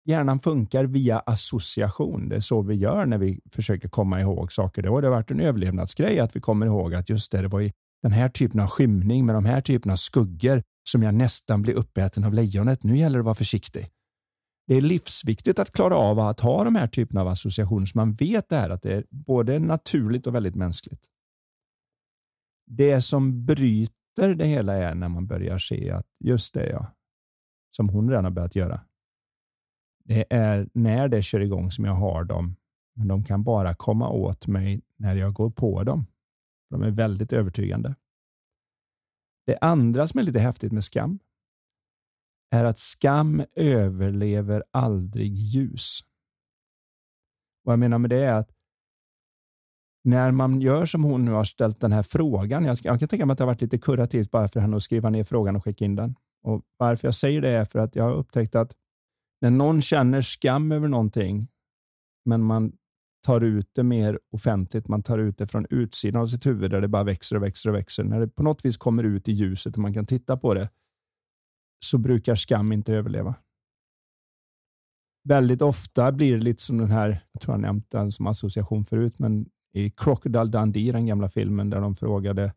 Hjärnan funkar via association. Det är så vi gör när vi försöker komma ihåg saker. Det har varit en överlevnadsgrej att vi kommer ihåg att just det, det var ju den här typen av skymning med de här typerna av skuggor som jag nästan blev uppäten av lejonet. Nu gäller det att vara försiktig det är livsviktigt att klara av att ha de här typerna av associationer så man vet det här att det är både naturligt och väldigt mänskligt. Det som bryter det hela är när man börjar se att just det, ja, som hon redan har börjat göra. Det är när det kör igång som jag har dem, men de kan bara komma åt mig när jag går på dem. De är väldigt övertygande. Det andra som är lite häftigt med skam, är att skam överlever aldrig ljus. Vad jag menar med det är att när man gör som hon nu har ställt den här frågan, jag, jag kan tänka mig att det har varit lite kurativt bara för henne att skriva ner frågan och skicka in den. Och Varför jag säger det är för att jag har upptäckt att när någon känner skam över någonting, men man tar ut det mer offentligt, man tar ut det från utsidan av sitt huvud där det bara växer och växer och växer. När det på något vis kommer ut i ljuset och man kan titta på det, så brukar skam inte överleva. Väldigt ofta blir det lite som den här, jag tror jag nämnt den som association förut, men i Crocodile Dundee, den gamla filmen där de frågade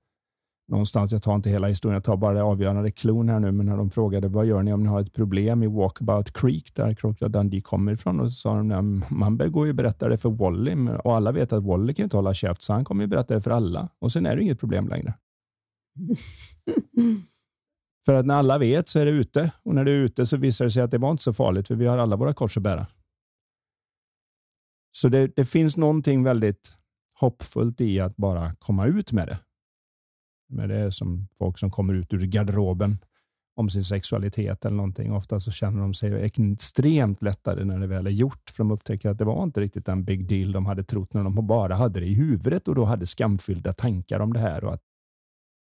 någonstans, jag tar inte hela historien, jag tar bara det avgörande klon här nu, men när de frågade vad gör ni om ni har ett problem i Walkabout Creek där Crocodile Dundee kommer ifrån och så sa de man går ju och berättar det för Wally och alla vet att Wally kan inte hålla käft så han kommer ju berätta det för alla och sen är det inget problem längre. För att när alla vet så är det ute och när det är ute så visar det sig att det var inte så farligt för vi har alla våra kors att bära. Så det, det finns någonting väldigt hoppfullt i att bara komma ut med det. Men det är som folk som kommer ut ur garderoben om sin sexualitet eller någonting. Ofta så känner de sig extremt lättare när det väl är gjort, för de upptäcker att det var inte riktigt den big deal de hade trott när de bara hade det i huvudet och då hade skamfyllda tankar om det här och att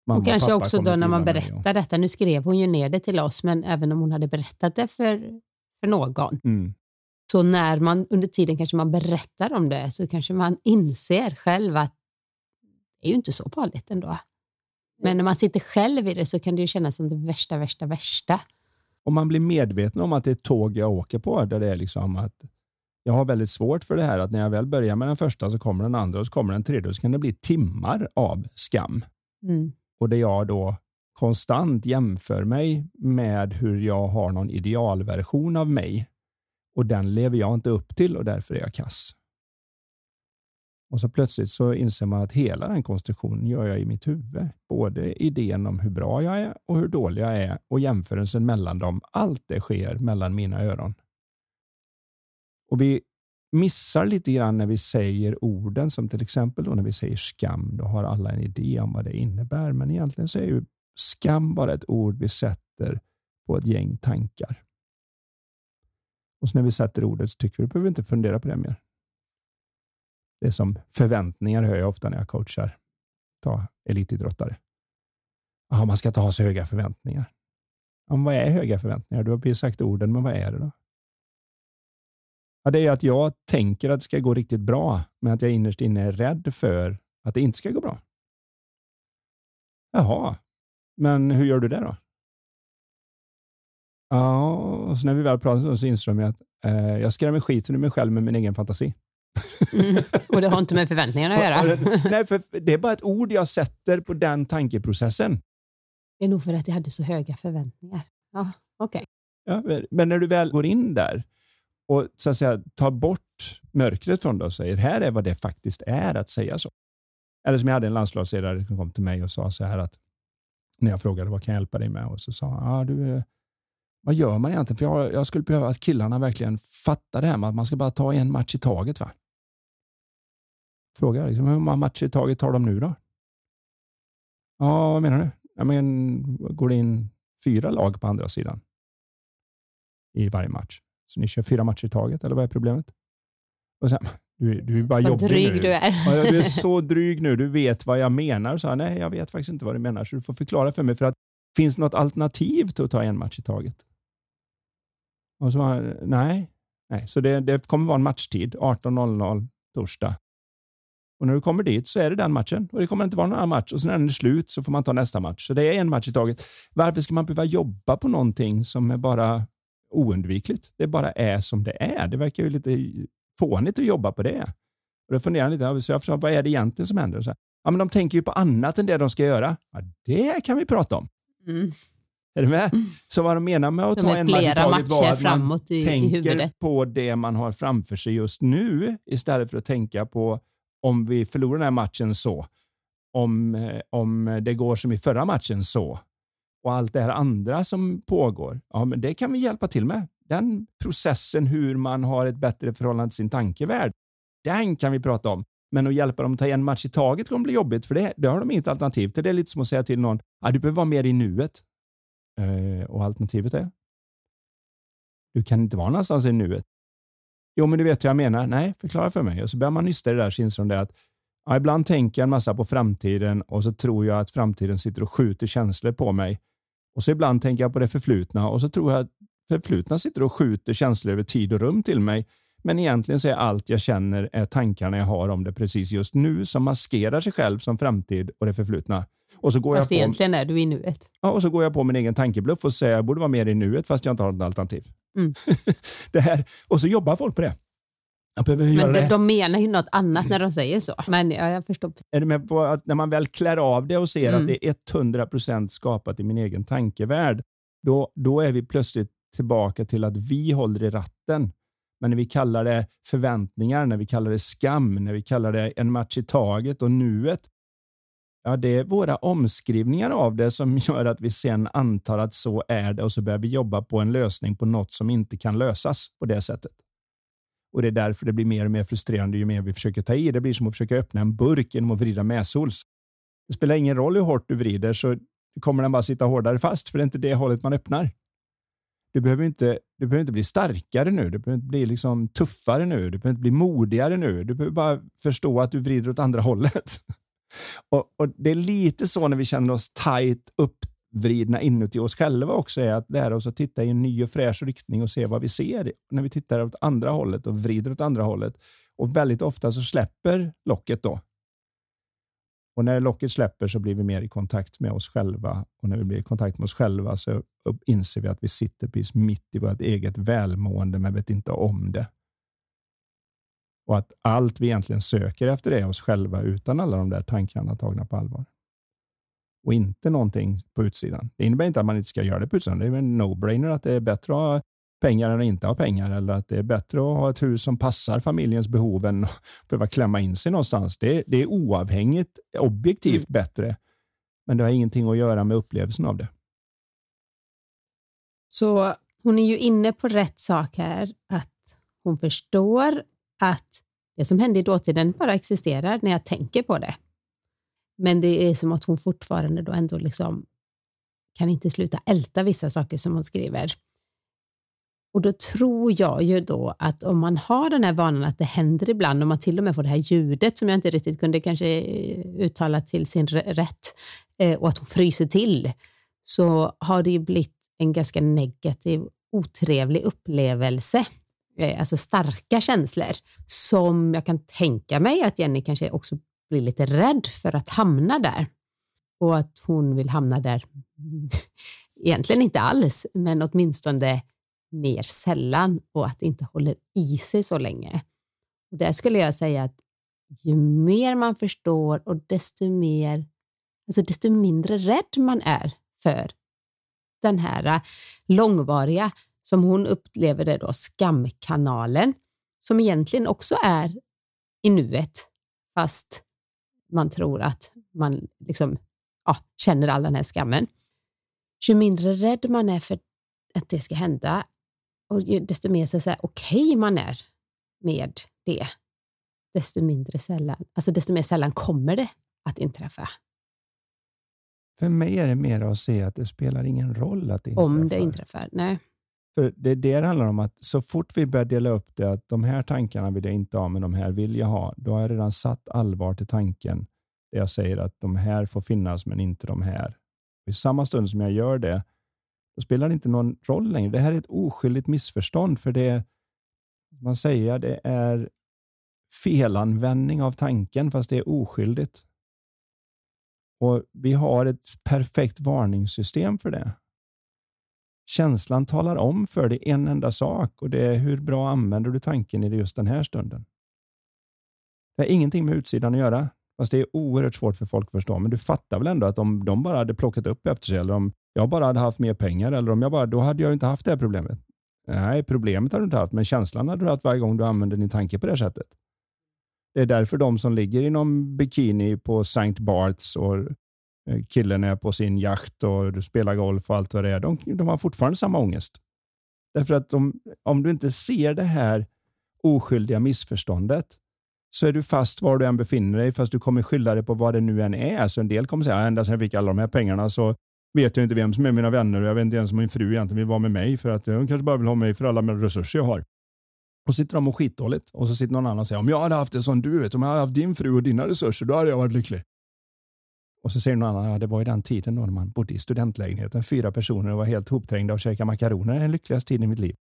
mamma och kanske pappa också då när man berättar detta, nu skrev hon ju ner det till oss, men även om hon hade berättat det för, för någon, och- Mm. så när man under tiden kanske man berättar om det så kanske man inser själv att det är ju inte så farligt ändå. Men när man sitter själv i det så kan det ju kännas som det värsta, värsta, värsta. Om man blir medveten om att det är ett tåg jag åker på, där det är liksom att jag har väldigt svårt för det här att när jag väl börjar med den första så kommer den andra och så kommer den tredje och så kan det bli timmar av skam. Mm. Och där jag då konstant jämför mig med hur jag har någon idealversion av mig och den lever jag inte upp till och därför är jag kass. Och så plötsligt så inser man att hela den konstruktionen gör jag i mitt huvud. Både idén om hur bra jag är och hur dålig jag är och jämförelsen mellan dem. Allt det sker mellan mina öron. Och vi missar lite grann när vi säger orden som till exempel då när vi säger skam. Då har alla en idé om vad det innebär. Men egentligen så är ju skam bara ett ord vi sätter på ett gäng tankar. Och så när vi sätter ordet så tycker vi att vi behöver inte fundera på det mer. Det är som förväntningar hör jag ofta när jag coachar. Ta elitidrottare. Ja, man ska inte ha så höga förväntningar. Ja, men vad är höga förväntningar? Du har precis sagt orden, men vad är det då? Ja, det är att jag tänker att det ska gå riktigt bra, men att jag innerst inne är rädd för att det inte ska gå bra. Jaha, men hur gör du det då? Ja, och så när vi väl pratar så inser de att eh, jag skrämmer skiten ur mig själv med min egen fantasi. Mm. Och det har inte med förväntningarna att göra. Nej, för det är bara ett ord jag sätter på den tankeprocessen. Det är nog för att jag hade så höga förväntningar. Ja, okej. Ja, men när du väl går in där och så att säga, tar bort mörkret från det och säger här är vad det faktiskt är att säga så. Eller som jag hade en landslagsledare som kom till mig och sa så här att när jag frågade vad kan jag hjälpa dig med och så sa han, ah, du, vad gör man egentligen? För jag, jag skulle behöva att killarna verkligen fattar det här med att man ska bara ta en match i taget. Va? Frågar liksom, hur många matcher i taget tar de nu då? Ja, vad menar du? Jag men, går det in fyra lag på andra sidan i varje match? Så ni kör fyra matcher i taget, eller vad är problemet? Och sen, du, du är bara Vad jobbig dryg nu. du är. Ja, du är så dryg nu. Du vet vad jag menar. Så, nej, jag vet faktiskt inte vad du menar, så du får förklara för mig. För att, finns det något alternativ till att ta en match i taget? Och så var nej. nej. Så det, det kommer vara en matchtid, 18.00 torsdag. Och när du kommer dit så är det den matchen och det kommer inte vara någon annan match. Och sen när den är slut så får man ta nästa match. Så det är en match i taget. Varför ska man behöva jobba på någonting som är bara oundvikligt? Det bara är som det är. Det verkar ju lite fånigt att jobba på det. Och då funderar jag lite, så jag förstår, vad är det egentligen som händer? Här, ja, men de tänker ju på annat än det de ska göra. Ja, det kan vi prata om. Mm. Är du med? Så vad de menar med att Som ta en match i taget var att man framåt i, i tänker huvudet. på det man har framför sig just nu istället för att tänka på om vi förlorar den här matchen så. Om, eh, om det går som i förra matchen så. Och allt det här andra som pågår. Ja, men det kan vi hjälpa till med. Den processen hur man har ett bättre förhållande till sin tankevärld. Den kan vi prata om. Men att hjälpa dem att ta en match i taget kommer bli jobbigt för det, det har de inget alternativ till. Det är lite som att säga till någon, ah, du behöver vara mer i nuet. Eh, och alternativet är? Du kan inte vara någonstans i nuet. Jo, men du vet hur jag menar. Nej, förklara för mig. Och så börjar man nysta i det där så inser de det att ja, ibland tänker jag en massa på framtiden och så tror jag att framtiden sitter och skjuter känslor på mig. Och så ibland tänker jag på det förflutna och så tror jag att förflutna sitter och skjuter känslor över tid och rum till mig. Men egentligen så är allt jag känner är tankarna jag har om det precis just nu som maskerar sig själv som framtid och det förflutna. Och så går Fast jag på egentligen är du i nuet. Ja, och så går jag på min egen tankebluff och säger att jag borde vara mer i nuet fast jag inte har något alternativ. Mm. det här, och så jobbar folk på det. Jag behöver göra Men det. de, de menar ju något annat när de säger så. Men ja, jag förstår. Är du med på att när man väl klär av det och ser Mm. att det är 100% skapat i min egen tankevärld, då, då är vi plötsligt tillbaka till att vi håller i ratten. Men när vi kallar det förväntningar, när vi kallar det skam, när vi kallar det en match i taget och nuet, ja, det är våra omskrivningar av det som gör att vi sen antar att så är det och så börjar vi jobba på en lösning på något som inte kan lösas på det sättet. Och Det är därför det blir mer och mer frustrerande ju mer vi försöker ta i. Det blir som att försöka öppna en burk genom att vrida mäsols. Det spelar ingen roll hur hårt du vrider så kommer den bara sitta hårdare fast, för det är inte det hållet man öppnar. Du behöver inte, du behöver inte bli starkare nu, du behöver inte bli liksom tuffare nu, du behöver inte bli modigare nu. Du behöver bara förstå att du vrider åt andra hållet. Och, och, Det är lite så när vi känner oss tajt upp vridna inuti oss själva också, är att lära oss att titta i en ny och fräsch riktning och se vad vi ser när vi tittar åt andra hållet och vrider åt andra hållet. Och väldigt ofta så släpper locket då. Och när locket släpper så blir vi mer i kontakt med oss själva. Och när vi blir i kontakt med oss själva så inser vi att vi sitter precis mitt i vårt eget välmående men vet inte om det. Och att allt vi egentligen söker efter är oss själva utan alla de där tankarna tagna på allvar. Och inte någonting på utsidan. Det innebär inte att man inte ska göra det på utsidan. Det är en no-brainer att det är bättre att ha pengar än att inte ha pengar eller att det är bättre att ha ett hus som passar familjens behov än att behöva klämma in sig någonstans. Det, det är oavhängigt, objektivt mm. bättre, men det har ingenting att göra med upplevelsen av det. Så hon är ju inne på rätt sak här, att hon förstår att det som hände i dåtiden bara existerar när jag tänker på det. Men det är som att hon fortfarande då ändå liksom kan inte sluta älta vissa saker som hon skriver. Och då tror jag ju då att om man har den här vanan att det händer ibland, om man till och med får det här ljudet som jag inte riktigt kunde kanske eh, uttala till sin rätt eh, och att hon fryser till, så har det ju blivit en ganska negativ, otrevlig upplevelse. Eh, alltså starka känslor som jag kan tänka mig att Jenny kanske också blir lite rädd för att hamna där. Och att hon vill hamna där, egentligen inte alls, men åtminstone mer sällan och att det inte håller i sig så länge. Och där skulle jag säga att ju mer man förstår och desto, mer, alltså desto mindre rädd man är för den här äh, långvariga, som hon upplever det då, skamkanalen, som egentligen också är i nuet, fast man tror att man liksom, ja, känner all den här skammen. Ju mindre rädd man är för att det ska hända, och desto mer så okej okay man är med det, desto mindre sällan, alltså desto mer sällan kommer det att inträffa. För mig är det mer att se att det spelar ingen roll att det inträffar. Om det inträffar, nej. För det, det handlar om att så fort vi börjar dela upp det, att de här tankarna vill jag inte ha, men de här vill jag ha, då har jag redan satt allvar till tanken. Där jag säger att de här får finnas, men inte de här. I samma stund som jag gör det, då spelar det inte någon roll längre. Det här är ett oskyldigt missförstånd, för det man säger, det är felanvändning av tanken, fast det är oskyldigt. Och Vi har ett perfekt varningssystem för det. Känslan talar om för dig en enda sak och det är hur bra använder du tanken i just den här stunden. Det har ingenting med utsidan att göra, fast det är oerhört svårt för folk att förstå. Men du fattar väl ändå att om de bara hade plockat upp efter sig eller om jag bara hade haft mer pengar eller om jag bara, då hade jag inte haft det här problemet. Nej, problemet har du inte haft, men känslan hade du haft varje gång du använder din tanke på det här sättet. Det är därför de som ligger i någon bikini på St. Barts och Eh, killen är på sin jakt och spelar golf och allt vad det är, de, de har fortfarande samma ångest. Därför att de, om du inte ser det här oskyldiga missförståndet så är du fast var du än befinner dig, fast du kommer skylla dig på vad det nu än är. Så en del kommer säga, ända sedan jag fick alla de här pengarna så vet jag inte vem som är mina vänner och jag vet inte ens om min fru egentligen vill vara med mig för att eh, hon kanske bara vill ha mig för alla resurser jag har. Och sitter de och skitdåligt och så sitter någon annan och säger om jag hade haft det som du vet, om jag hade haft din fru och dina resurser, då hade jag varit lycklig. Och så säger någon annan, ja det var i den tiden då när man bodde i studentlägenheten, fyra personer och var helt hopträngda och käkade makaroner, den lyckligaste tiden i mitt liv.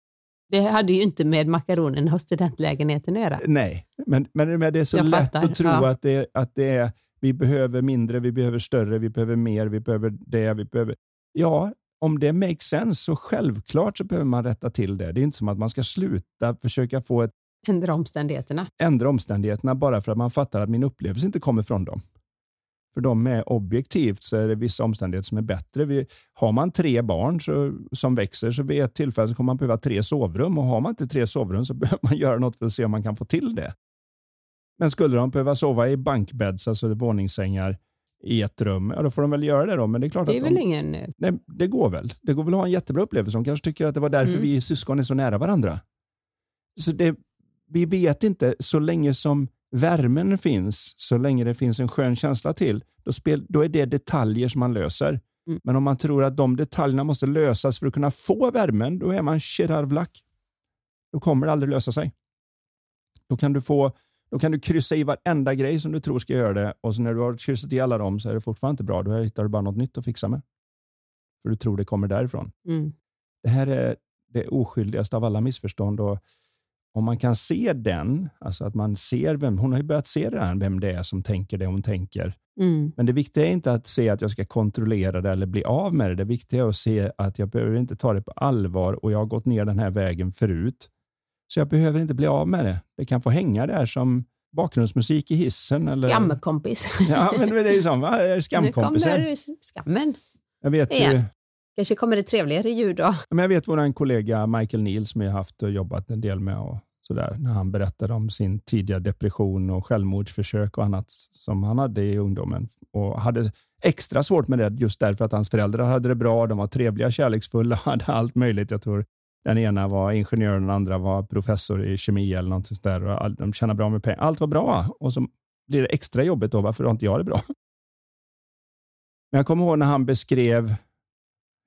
Det hade ju inte med makaronerna och studentlägenheten att göra. Nej, men, men det är så jag lätt fattar. att tro ja. att, det, att det är vi behöver mindre, vi behöver större, vi behöver mer, vi behöver det, vi behöver... Ja, om det makes sense så självklart så behöver man rätta till det. Det är inte som att man ska sluta försöka få ett... Ändra omständigheterna. Ändra omständigheterna bara för att man fattar att min upplevelse inte kommer från dem. För de är objektivt så är det vissa omständigheter som är bättre. Vi, har man tre barn så, som växer så vid ett tillfälle så kommer man behöva tre sovrum och har man inte tre sovrum så behöver man göra något för att se om man kan få till det. Men skulle de behöva sova i bankbädds, alltså våningssängar, i ett rum, ja, då får de väl göra det då. Men det är klart det är att väl de, ingen... Nej, det går väl. Det går väl att ha en jättebra upplevelse. De kanske tycker att det var därför mm. vi syskon är så nära varandra. Så det, vi vet inte, så länge som värmen finns, så länge det finns en skön känsla till, då, spel, då är det detaljer som man löser. Mm. Men om man tror att de detaljerna måste lösas för att kunna få värmen, då är man luck. Då kommer det aldrig lösa sig. Då kan du få Då kan du kryssa i varenda grej som du tror ska göra det och så när du har kryssat i alla dem så är det fortfarande inte bra. Då hittar du bara något nytt att fixa med. För du tror det kommer därifrån. Mm. Det här är det oskyldigaste av alla missförstånd. Och om man kan se den, alltså att man ser vem, hon har ju börjat se det här, vem det är som tänker det hon tänker. Mm. Men det viktiga är inte att se att jag ska kontrollera det eller bli av med det. Det viktiga är att se att jag behöver inte ta det på allvar och jag har gått ner den här vägen förut. Så jag behöver inte bli av med det. Det kan få hänga där som bakgrundsmusik i hissen. Eller... Skamkompis. Ja, men det är ju som va? Nu skamkompisar. kommer skammen. Jag vet, ju. Kanske kommer det trevligare ljud då. men jag vet vår kollega Michael Neal som jag haft och jobbat en del med och sådär, när han berättade om sin tidiga depression och självmordsförsök och annat som han hade i ungdomen och hade extra svårt med det just därför att hans föräldrar hade det bra. De var trevliga, kärleksfulla, hade allt möjligt. Jag tror den ena var ingenjör och den andra var professor i kemi eller något sånt där. Och de tjänade bra med pengar. Allt var bra och så blir det extra jobbigt då. Varför har inte jag det bra? Men jag kommer ihåg när han beskrev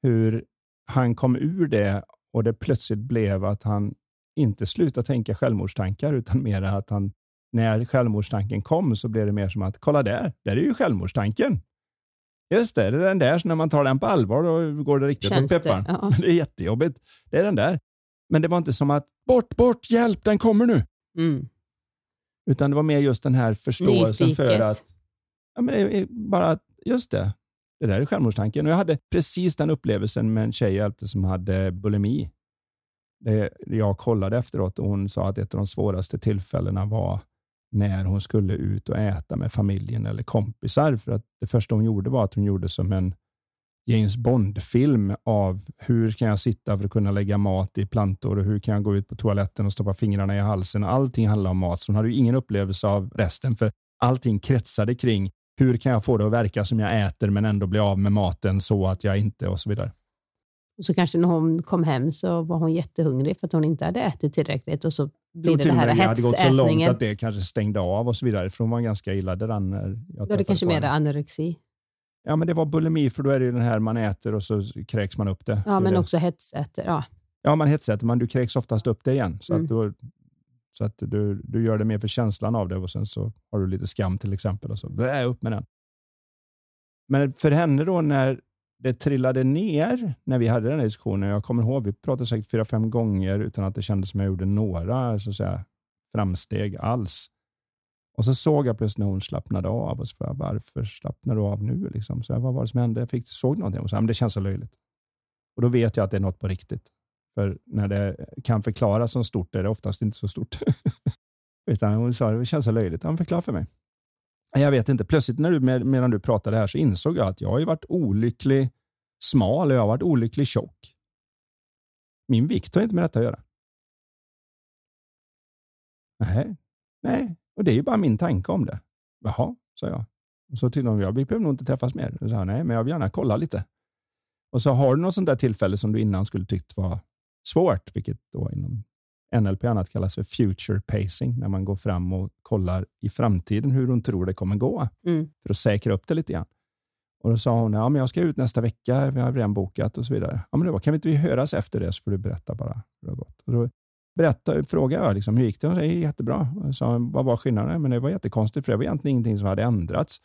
hur han kom ur det och det plötsligt blev att han inte slutade tänka självmordstankar utan mer att han, när självmordstanken kom så blev det mer som att kolla där, där är ju självmordstanken. Just det, det är den där, så när man tar den på allvar då går det riktigt åt Känns det, pepparn. ja. Det är jättejobbigt. Det är den där. Men det var inte som att bort, bort, hjälp, den kommer nu. Mm. Utan det var mer just den här förståelsen för Nyfiket. att, ja, men det är bara just det, det där är självmordstanken. Och jag hade precis den upplevelsen med en tjej jag hjälpte som hade bulimi. Det, jag kollade efteråt och hon sa att ett av de svåraste tillfällena var när hon skulle ut och äta med familjen eller kompisar. För att det första hon gjorde var att hon gjorde som en James Bond-film av hur kan jag sitta för att kunna lägga mat i plantor och hur kan jag gå ut på toaletten och stoppa fingrarna i halsen. Allting handlade om mat, så hon hade ju ingen upplevelse av resten, för allting kretsade kring hur kan jag få det att verka som jag äter men ändå bli av med maten så att jag inte och så vidare. Och så kanske när hon kom hem så var hon jättehungrig för att hon inte hade ätit tillräckligt och så tror det det här med det hade gått så långt hetsätningen. att det kanske stängde av och så vidare, för hon var ganska illa däran när jag Då är det kanske mer anorexi. Ja, men det var bulimi, för då är det ju den här man äter och så kräks man upp det. Ja, men det. också hetsäter. Ja. Ja, man hetsäter, men du kräks oftast upp det igen. Så Mm. att, då, så att du, du gör det mer för känslan av det och sen så har du lite skam till exempel. Och så Blä, upp med den. Men för henne då när det trillade ner, när vi hade den här diskussionen, jag kommer ihåg, vi pratade säkert fyra, fem gånger utan att det kändes som jag gjorde några så att säga, framsteg alls. Och så såg jag plötsligt när hon slappnade av och så frågade jag, varför slappnar du av nu? Liksom? Så jag, vad var det som hände? Jag fick, såg någonting och så, men det känns så löjligt. Och då vet jag att det är något på riktigt. För när det kan förklaras som stort är det oftast inte så stort. Utan hon sa det känns så löjligt. Han förklarade för mig. Jag vet inte. Plötsligt när du, med, medan du pratade här så insåg jag att jag har ju varit olycklig smal och jag har varit olycklig tjock. Min vikt har inte med detta att göra. Nej, nej. Och det är ju bara min tanke om det. Jaha, sa jag. Och så till honom, jag, vi behöver nog inte träffas mer. Så sa han, nej, men jag vill gärna kolla lite. Och så har du något sånt där tillfälle som du innan skulle tyckt var svårt, vilket då inom NLP och annat kallas för future pacing, när man går fram och kollar i framtiden hur hon tror det kommer gå, Mm. för att säkra upp det lite grann. Och Då sa hon, ja, men jag ska ut nästa vecka, vi har redan bokat och så vidare. Ja, men då kan vi inte vi höras efter det så får du berätta bara hur det har gått. Och då berätta, frågade jag liksom, hur gick det? Hon sa, jättebra. Jag sa, vad var skillnaden? Men det var jättekonstigt, för det var egentligen ingenting som hade ändrats.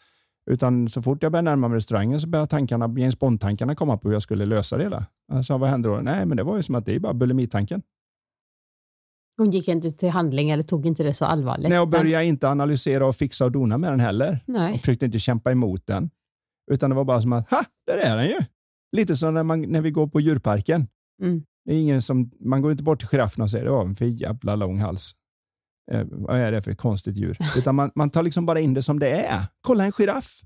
Utan så fort jag började närma mig restaurangen så började tankarna, James Bond-tankarna komma på hur jag skulle lösa det hela. Sa, vad hände då? Nej, men det var ju som att det är bara bulimitanken. Hon gick inte till handling eller tog inte det så allvarligt. Nej, och började inte analysera och fixa och dona med den heller. Nej. Och försökte inte kämpa emot den. Utan det var bara som att, ha, där är den ju. Lite som när, man, när vi går på djurparken. Mm. Det är ingen som, man går inte bort till giraffen och säger, det var en för jävla lång hals. Eh, vad är det för konstigt djur? Utan man, man tar liksom bara in det som det är. Kolla en giraff.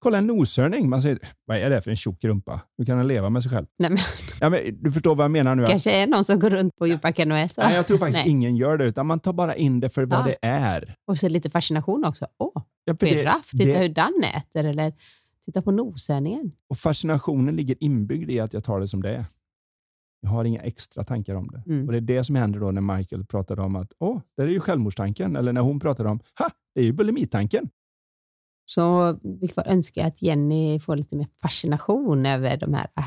Kolla en noshörning. Man säger, vad är det för en tjock rumpa? Hur kan den leva med sig själv? Nej, men, Ja, men, du förstår vad jag menar nu? kanske är någon som går runt på djurparken och är så. Nej, jag tror faktiskt Nej. ingen gör det, utan man tar bara in det för vad Ja. det är. Och så lite fascination också. Åh, Ja, giraff, titta det- hur den äter. Eller titta på noshörningen. Och fascinationen ligger inbyggd i att jag tar det som det är. Jag har inga extra tankar om det. Mm. Och Det är det som händer då när Michael pratade om att åh, det är ju självmordstanken. Eller när hon pratade om ha, det är ju bulimitanken. Så vi får önska att Jenny får lite mer fascination över de här. äh,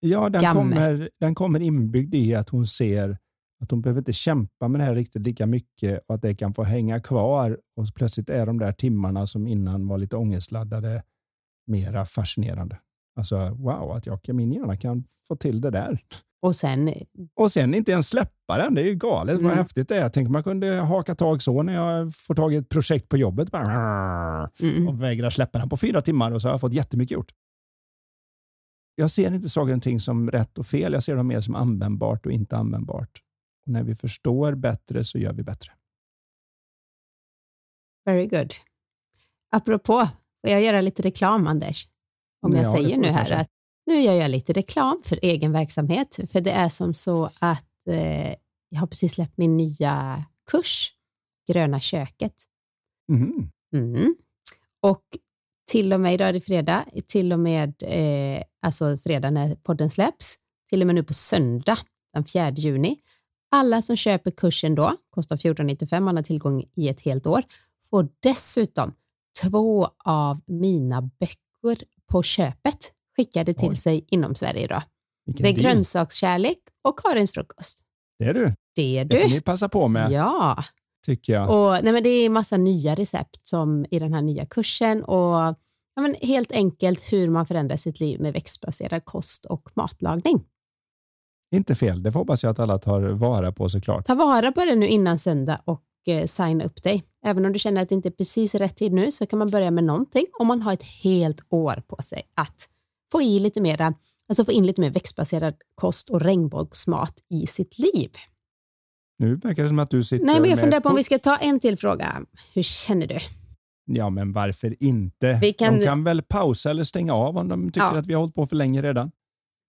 Ja, den kommer, den kommer inbyggd i att hon ser Att de behöver inte kämpa med det här riktigt lika mycket och att det kan få hänga kvar och plötsligt är de där timmarna som innan var lite ångestladdade mera fascinerande. Alltså wow, att jag, min hjärna kan få till det där. Och sen... Och sen inte ens släppa den. Det är ju galet mm. vad häftigt det är. Jag tänker man kunde haka tag så när jag får tag i ett projekt på jobbet. Bara, mm. Och vägrar släppa den på fyra timmar och så har jag fått jättemycket gjort. Jag ser inte saker och ting som rätt och fel. Jag ser dem mer som användbart och inte användbart. Och när vi förstår bättre så gör vi bättre. Very good. Apropå, får jag göra lite reklam, Anders? Om jag ja, säger nu här att nu gör jag lite reklam för egen verksamhet, för det är som så att eh, jag har precis släppt min nya kurs, Gröna köket. Mm. Mm. Och till och med, idag är det fredag, till och med, eh, alltså fredag när podden släpps, till och med nu på söndag den 4 juni. Alla som köper kursen då, kostar 1495, man har tillgång i ett helt år, får dessutom två av mina böcker på köpet skickade till Oj. sig inom Sverige idag. Vilken det är deal. grönsakskärlek och Karins frukost. Det är du. Det är du. Det får ni passa på med. Ja. Tycker jag. Och, nej, men det är massa nya recept som i den här nya kursen och ja, men helt enkelt hur man förändrar sitt liv med växtbaserad kost och matlagning. Inte fel. Det hoppas jag att alla tar vara på såklart. Ta vara på det nu innan söndag och eh, signa upp dig. Även om du känner att det inte är precis rätt tid nu så kan man börja med någonting om man har ett helt år på sig att få, i lite mera, alltså få in lite mer växtbaserad kost och regnbågsmat i sitt liv. Nu verkar det som att du sitter Nej, men jag funderar på om vi ska ta en till fråga. Hur känner du? Ja, men varför inte? Vi kan... De kan väl pausa eller stänga av om de tycker ja. att vi har hållit på för länge redan.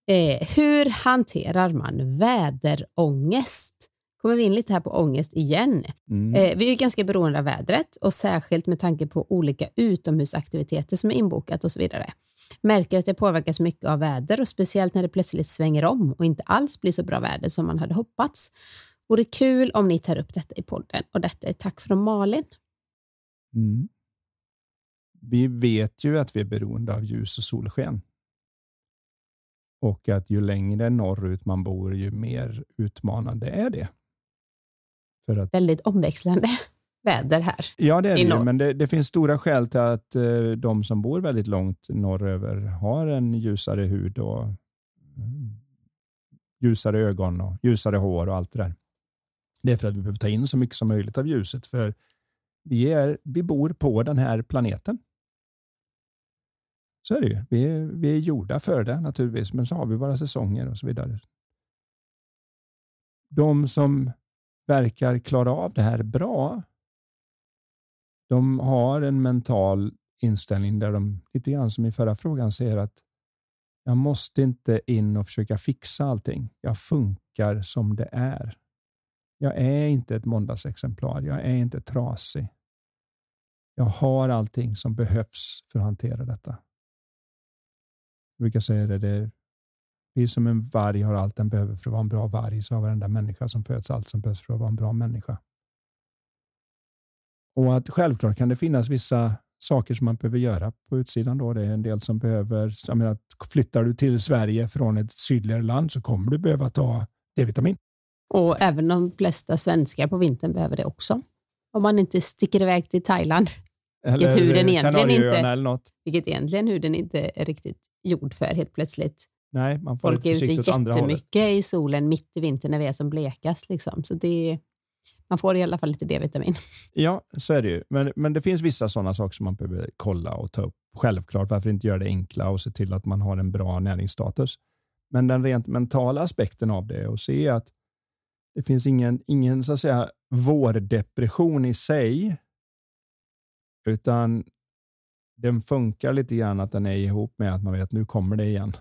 Eh, hur hanterar man väderångest? Kommer vi in lite här på ångest igen. Mm. Eh, vi är ganska beroende av vädret och särskilt med tanke på olika utomhusaktiviteter som är inbokat och så vidare. Märker att jag påverkas mycket av väder och speciellt när det plötsligt svänger om och inte alls blir så bra väder som man hade hoppats. Vore kul om ni tar upp detta i podden och detta är tack från Malin. Mm. Vi vet ju att vi är beroende av ljus och solsken. Och att ju längre norrut man bor, ju mer utmanande är det. För att... Väldigt omväxlande väder här. Ja, det är det, men det, det, finns stora skäl till att uh, de som bor väldigt långt norröver har en ljusare hud och mm, ljusare ögon och ljusare hår och allt det där. Det är för att vi behöver ta in så mycket som möjligt av ljuset, för vi, är, vi bor på den här planeten. Så är det ju. Vi är, vi är gjorda för det naturligtvis, men så har vi våra säsonger och så vidare. De som verkar klara av det här bra, de har en mental inställning där de, lite grann som i förra frågan, säger att jag måste inte in och försöka fixa allting. Jag funkar som det är. Jag är inte ett måndagsexemplar. Jag är inte trasig. Jag har allting som behövs för att hantera detta. Jag brukar säga det, det vi som en varg har allt den behöver för att vara en bra varg, så har varenda människa som föds allt som behövs för att vara en bra människa. Och att självklart kan det finnas vissa saker som man behöver göra på utsidan. Då. Det är en del som behöver, jag menar, flyttar du till Sverige från ett sydligare land så kommer du behöva ta D-vitamin. Och även de flesta svenskar på vintern behöver det också. Om man inte sticker iväg till Thailand. Eller vilket huden egentligen inte, eller något. Vilket egentligen huden inte är riktigt gjord för helt plötsligt. Nej, man får Folk är ute jättemycket i solen mitt i vintern när vi är som blekast. Liksom. Så det, man får i alla fall lite D-vitamin. Ja, så är det ju. Men, men det finns vissa sådana saker som man behöver kolla och ta upp. Självklart, varför inte göra det enkla och se till att man har en bra näringsstatus. Men den rent mentala aspekten av det är att se att det finns ingen, ingen så att säga, vårdepression i sig, utan den funkar lite grann att den är ihop med att man vet att nu kommer det igen.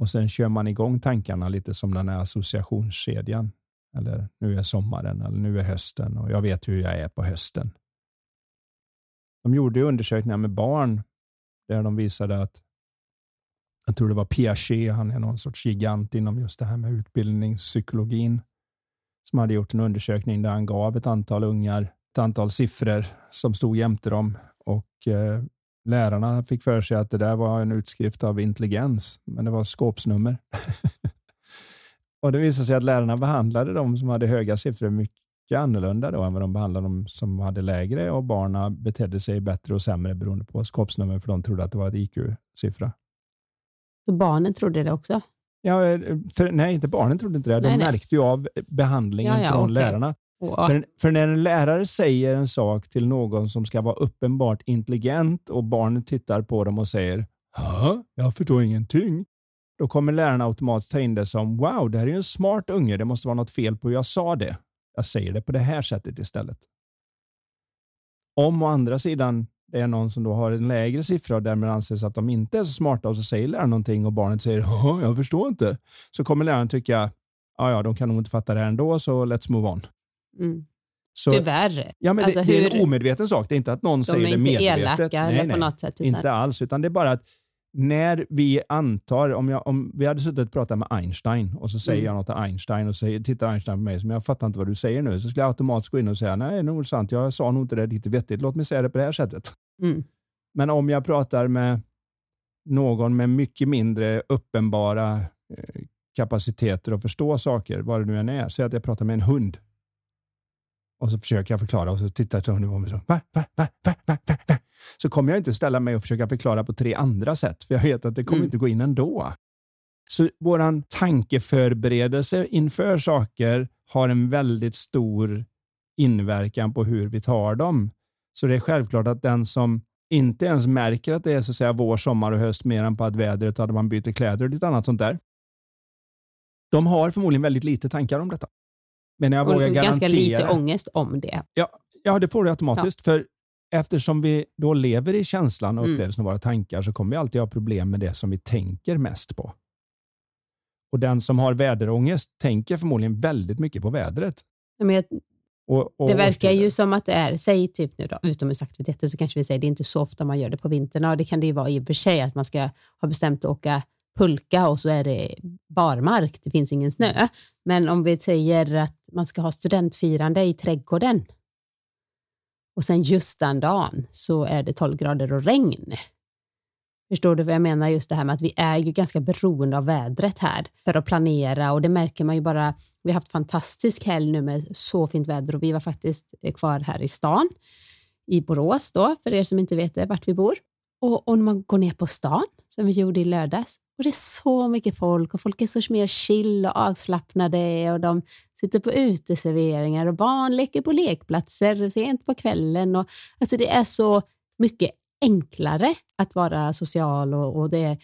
Och sen kör man igång tankarna lite som den här associationskedjan. Eller nu är sommaren eller nu är hösten och jag vet hur jag är på hösten. De gjorde undersökningar med barn där de visade att jag tror det var Piaget, han är någon sorts gigant inom just det här med utbildningspsykologin, som hade gjort en undersökning där han gav ett antal ungar ett antal siffror som stod jämte dem och eh, lärarna fick för sig att det där var en utskrift av intelligens, men det var skåpsnummer. Och Det visade sig att lärarna behandlade de som hade höga siffror mycket annorlunda då än vad de behandlade de som hade lägre och barnen betedde sig bättre och sämre beroende på skåpsnummer för de trodde att det var ett IQ-siffra. Så barnen trodde det också? Ja, för, nej, inte barnen trodde inte det. De nej, märkte ju av behandlingen ja, ja, från okay. lärarna. För, för, när en lärare säger en sak till någon som ska vara uppenbart intelligent och barnet tittar på dem och säger jag förstår ingenting. Då kommer lärarna automatiskt ta in det som wow, det här är en smart unge. Det måste vara något fel på hur jag sa det. Jag säger det på det här sättet istället. Om å andra sidan det är någon som då har en lägre siffra och därmed anses att de inte är så smarta och så säger läraren någonting och barnet säger jag förstår inte. Så kommer läraren tycka ja, ja, de kan nog inte fatta det här ändå, så let's move on. Mm. Så, Tyvärr. Ja, men alltså det, det, är en omedveten sak. Det är inte att någon de säger det medvetet. De är inte elaka nej, nej, på något sätt. Utan... Inte alls, utan det är bara att när vi antar, om, jag, om vi hade suttit och pratat med Einstein och så säger mm. jag något till Einstein och så tittar Einstein på mig som jag fattar inte vad du säger nu, så skulle jag automatiskt gå in och säga nej, det är nog sant, jag sa nog inte det riktigt vettigt, låt mig säga det på det här sättet. Mm. Men om jag pratar med någon med mycket mindre uppenbara eh, kapaciteter att förstå saker, vad det nu än är, säg att jag pratar med en hund. Och så försöker jag förklara och så tittar hunden på mig så, va, va, va, va, va, va, så kommer jag inte ställa mig och försöka förklara på tre andra sätt, för jag vet att det kommer mm. inte gå in ändå. Så vår tankeförberedelse inför saker har en väldigt stor inverkan på hur vi tar dem. Så det är självklart att den som inte ens märker att det är så att säga vår, sommar och höst mer än på att vädret och att man byter kläder och lite annat sånt där. De har förmodligen väldigt lite tankar om detta. Men jag vågar garantera... Ganska lite ångest om det. Ja, ja det får du automatiskt. Ja. För eftersom vi då lever i känslan och mm. upplevelsen av våra tankar så kommer vi alltid ha problem med det som vi tänker mest på. Och den som har väderångest tänker förmodligen väldigt mycket på vädret. Men jag, och, och det verkar ju som att det är, säg typ nu då, utomhusaktiviteter, så kanske vi säger det är inte så ofta man gör det på vintern. Och det kan det ju vara i och för sig att man ska ha bestämt att åka pulka och så är det barmark, det finns ingen snö. Men om vi säger att man ska ha studentfirande i trädgården och sen just den dagen så är det 12 grader och regn. Förstår du vad jag menar? Just det här med att vi är ju ganska beroende av vädret här för att planera och det märker man ju bara. Vi har haft fantastisk helg nu med så fint väder och vi var faktiskt kvar här i stan i Borås då, för er som inte vet det, vart vi bor. Och, och när man går ner på stan, som vi gjorde i lördags, och det är så mycket folk och folk är så mer chill och avslappnade och de sitter på uteserveringar och barn leker på lekplatser sent på kvällen. Och, alltså det är så mycket enklare att vara social och, och det,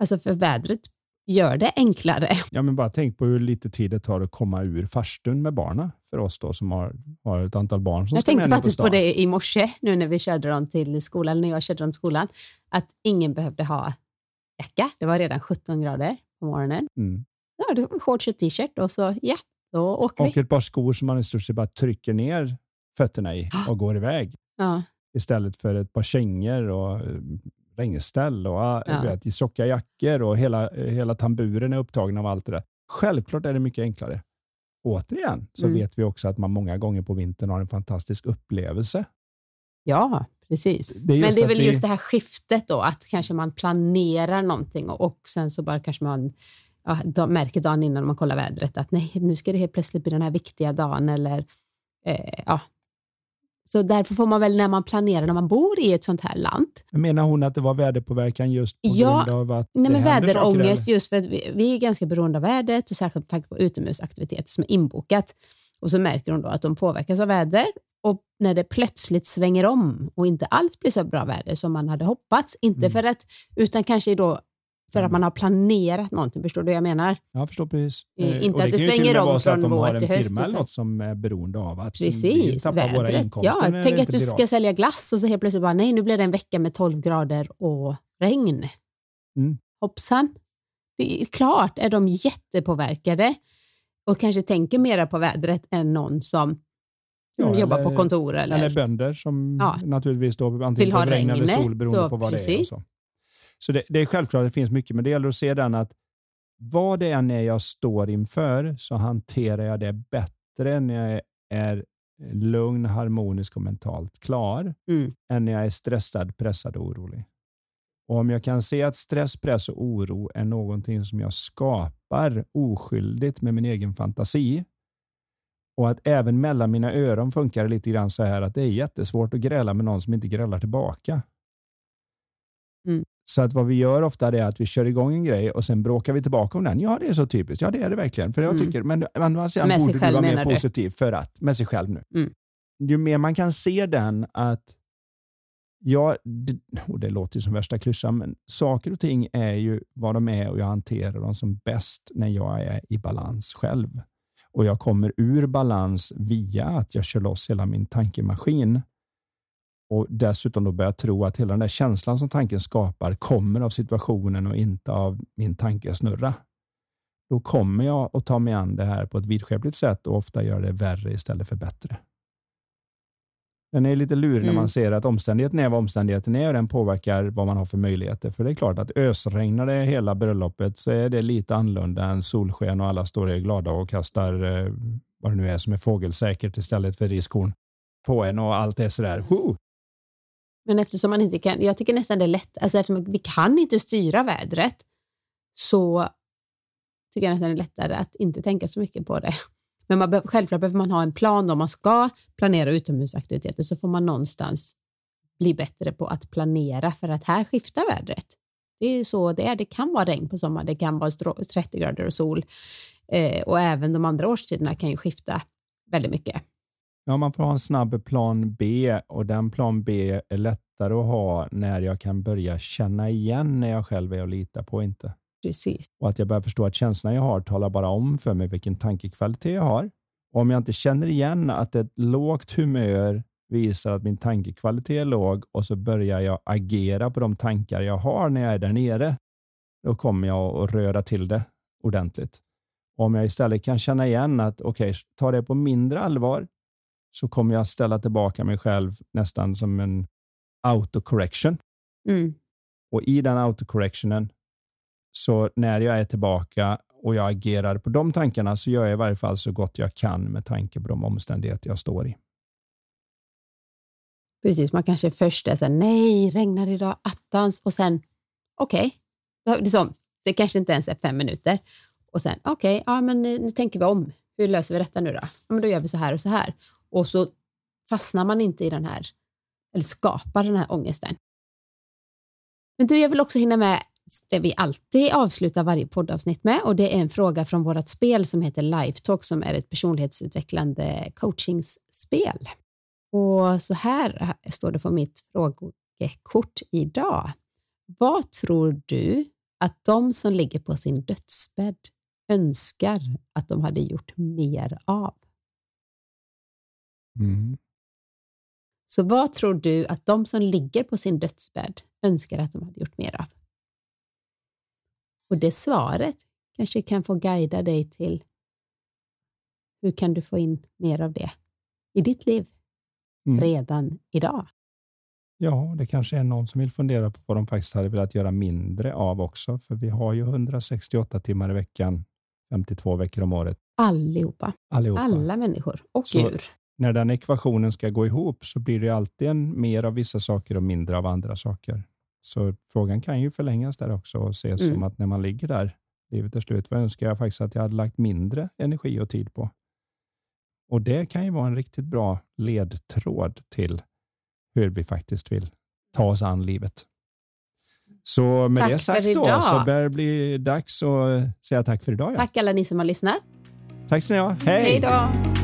alltså för vädret gör det enklare. Ja, men bara tänk på hur lite tid det tar att komma ur farstun med barnen för oss då som har, har ett antal barn som Jag tänkte faktiskt på, på, det i morse nu när vi körde dem till skolan, när jag körde dem till skolan, att ingen behövde ha jacka. Det var redan 17 grader på morgonen. Mm. Ja, shorts och t-shirt och så ja, då åker och vi. Och ett par skor som man i stort sett bara trycker ner fötterna i och går iväg. Ja. Istället för ett par kängor och eh, regnställ och ah, ja. vet, tjocka jackor och hela, hela tamburen är upptagen av allt det där. Självklart är det mycket enklare. Återigen så mm. vet vi också att man många gånger på vintern har en fantastisk upplevelse. Ja, precis. Det Men det är väl vi... just det här skiftet då, att kanske man planerar någonting och, och sen så bara kanske man ja, de märker dagen innan man kollar vädret att nej, nu ska det helt plötsligt bli den här viktiga dagen eller eh, ja. Så därför får man väl när man planerar när man bor i ett sånt här land. Menar hon att det var väderpåverkan just på ja, grund av att nej, men väderångest just för att vi, vi, är ganska beroende av vädret och särskilt med tanke på utomhusaktiviteter som är inbokat. Och så märker hon då att de påverkas av väder och när det plötsligt svänger om och inte alls blir så bra väder som man hade hoppats, inte mm. för att, utan kanske då för att mm. man har planerat någonting. Förstår du vad jag menar? Jag förstår precis. Eh, inte att det svänger om från vår till höst. Det kan ju till och med vara så att de har en firma eller något som är beroende av att precis, vi tappar våra inkomster. Ja, tänk att du ska sälja glass och så helt plötsligt bara, nej nu blir det en vecka med 12 grader och regn. Mm. Hoppsan. Det är klart är de jättepåverkade och kanske tänker mera på vädret än någon som ja, jobbar eller, på kontor. Eller, eller bönder som ja. naturligtvis då antingen Vill ha regn eller sol beroende på vad precis. det är. Och så. Så det, det är självklart att det finns mycket, men det gäller att se den att vad det än är jag står inför så hanterar jag det bättre när jag är lugn, harmonisk och mentalt klar mm. än när jag är stressad, pressad och orolig. Och Om jag kan se att stress, press och oro är någonting som jag skapar oskyldigt med min egen fantasi. Och att även mellan mina öron funkar det lite grann så här att det är jättesvårt att gräla med någon som inte grälar tillbaka. Mm. Så att vad vi gör ofta är att vi kör igång en grej och sen bråkar vi tillbaka om den. Ja, det är så typiskt. Ja, det är det verkligen. För jag Mm. tycker, men å andra sidan Med sig borde du vara mer positiv för att, med sig själv nu. Mm. Ju mer man kan se den att Ja, det, och det låter som värsta klyschan, men saker och ting är ju vad de är och jag hanterar dem som bäst när jag är i balans själv. Och jag kommer ur balans via att jag kör loss hela min tankemaskin. Och dessutom då börjar jag tro att hela den där känslan som tanken skapar kommer av situationen och inte av min tankesnurra. Då kommer jag att ta mig an det här på ett vidskepligt sätt och ofta göra det värre istället för bättre. Den är lite lurig när Mm. man ser att omständigheten är vad omständigheten är och den påverkar vad man har för möjligheter. För det är klart att ösregnar det hela bröllopet så är det lite annorlunda än solsken och alla står och är glada och kastar eh, vad det nu är som är fågelsäkert istället för riskorn på en och allt är sådär. Woo! Men eftersom man inte kan, jag tycker nästan det är lätt, alltså eftersom vi kan inte styra vädret så tycker jag nästan det är lättare att inte tänka så mycket på det. Men man, be- självklart behöver man ha en plan om man ska planera utomhusaktiviteter så får man någonstans bli bättre på att planera för att här skiftar vädret. Det är så det är. Det kan vara regn på sommaren, det kan vara 30 grader och sol eh, och även de andra årstiderna kan ju skifta väldigt mycket. Ja, man får ha en snabb plan B och den plan B är lättare att ha när jag kan börja känna igen när jag själv är att lita på inte. Precis. och att jag börjar förstå att känslan jag har talar bara om för mig vilken tankekvalitet jag har. Och om jag inte känner igen att ett lågt humör visar att min tankekvalitet är låg och så börjar jag agera på de tankar jag har när jag är där nere, då kommer jag att röra till det ordentligt. Och om jag istället kan känna igen att okej, ta det på mindre allvar så kommer jag ställa tillbaka mig själv nästan som en autocorrection. Mm. Och i den autocorrectionen, så när jag är tillbaka och jag agerar på de tankarna så gör jag i varje fall så gott jag kan med tanke på de omständigheter jag står i. Precis, man kanske först är så här, nej, regnar idag, attans, och sen, okej, okay. liksom, det kanske inte ens är fem minuter. Och sen, okej, ja men nu, nu tänker vi om. Hur löser vi detta nu då? Ja, men då gör vi så här och så här. Och så fastnar man inte i den här, eller skapar den här ångesten. Men du, jag vill också hinna med det vi alltid avslutar varje poddavsnitt med och det är en fråga från vårt spel som heter Lifetalk som är ett personlighetsutvecklande coachingsspel. Och så här står det på mitt frågekort idag. Vad tror du att de som ligger på sin dödsbädd önskar att de hade gjort mer av? Mm. Så vad tror du att de som ligger på sin dödsbädd önskar att de hade gjort mer av? Och det svaret kanske kan få guida dig till hur kan du få in mer av det i ditt liv Mm. redan idag? Ja, det kanske är någon som vill fundera på vad de faktiskt hade velat göra mindre av också. För vi har ju 168 timmar i veckan, 52 veckor om året, Allihopa, allihopa. alla människor och Så- djur. När den ekvationen ska gå ihop så blir det alltid en mer av vissa saker och mindre av andra saker. Så frågan kan ju förlängas där också och ses Mm. som att när man ligger där, livet är slut, vad önskar jag faktiskt att jag hade lagt mindre energi och tid på? Och det kan ju vara en riktigt bra ledtråd till hur vi faktiskt vill ta oss an livet. Så med Tack det sagt då så börjar det bli dags att säga tack för idag. Ja. Tack alla ni som har lyssnat. tack ska ni ha. Hej! Hej då!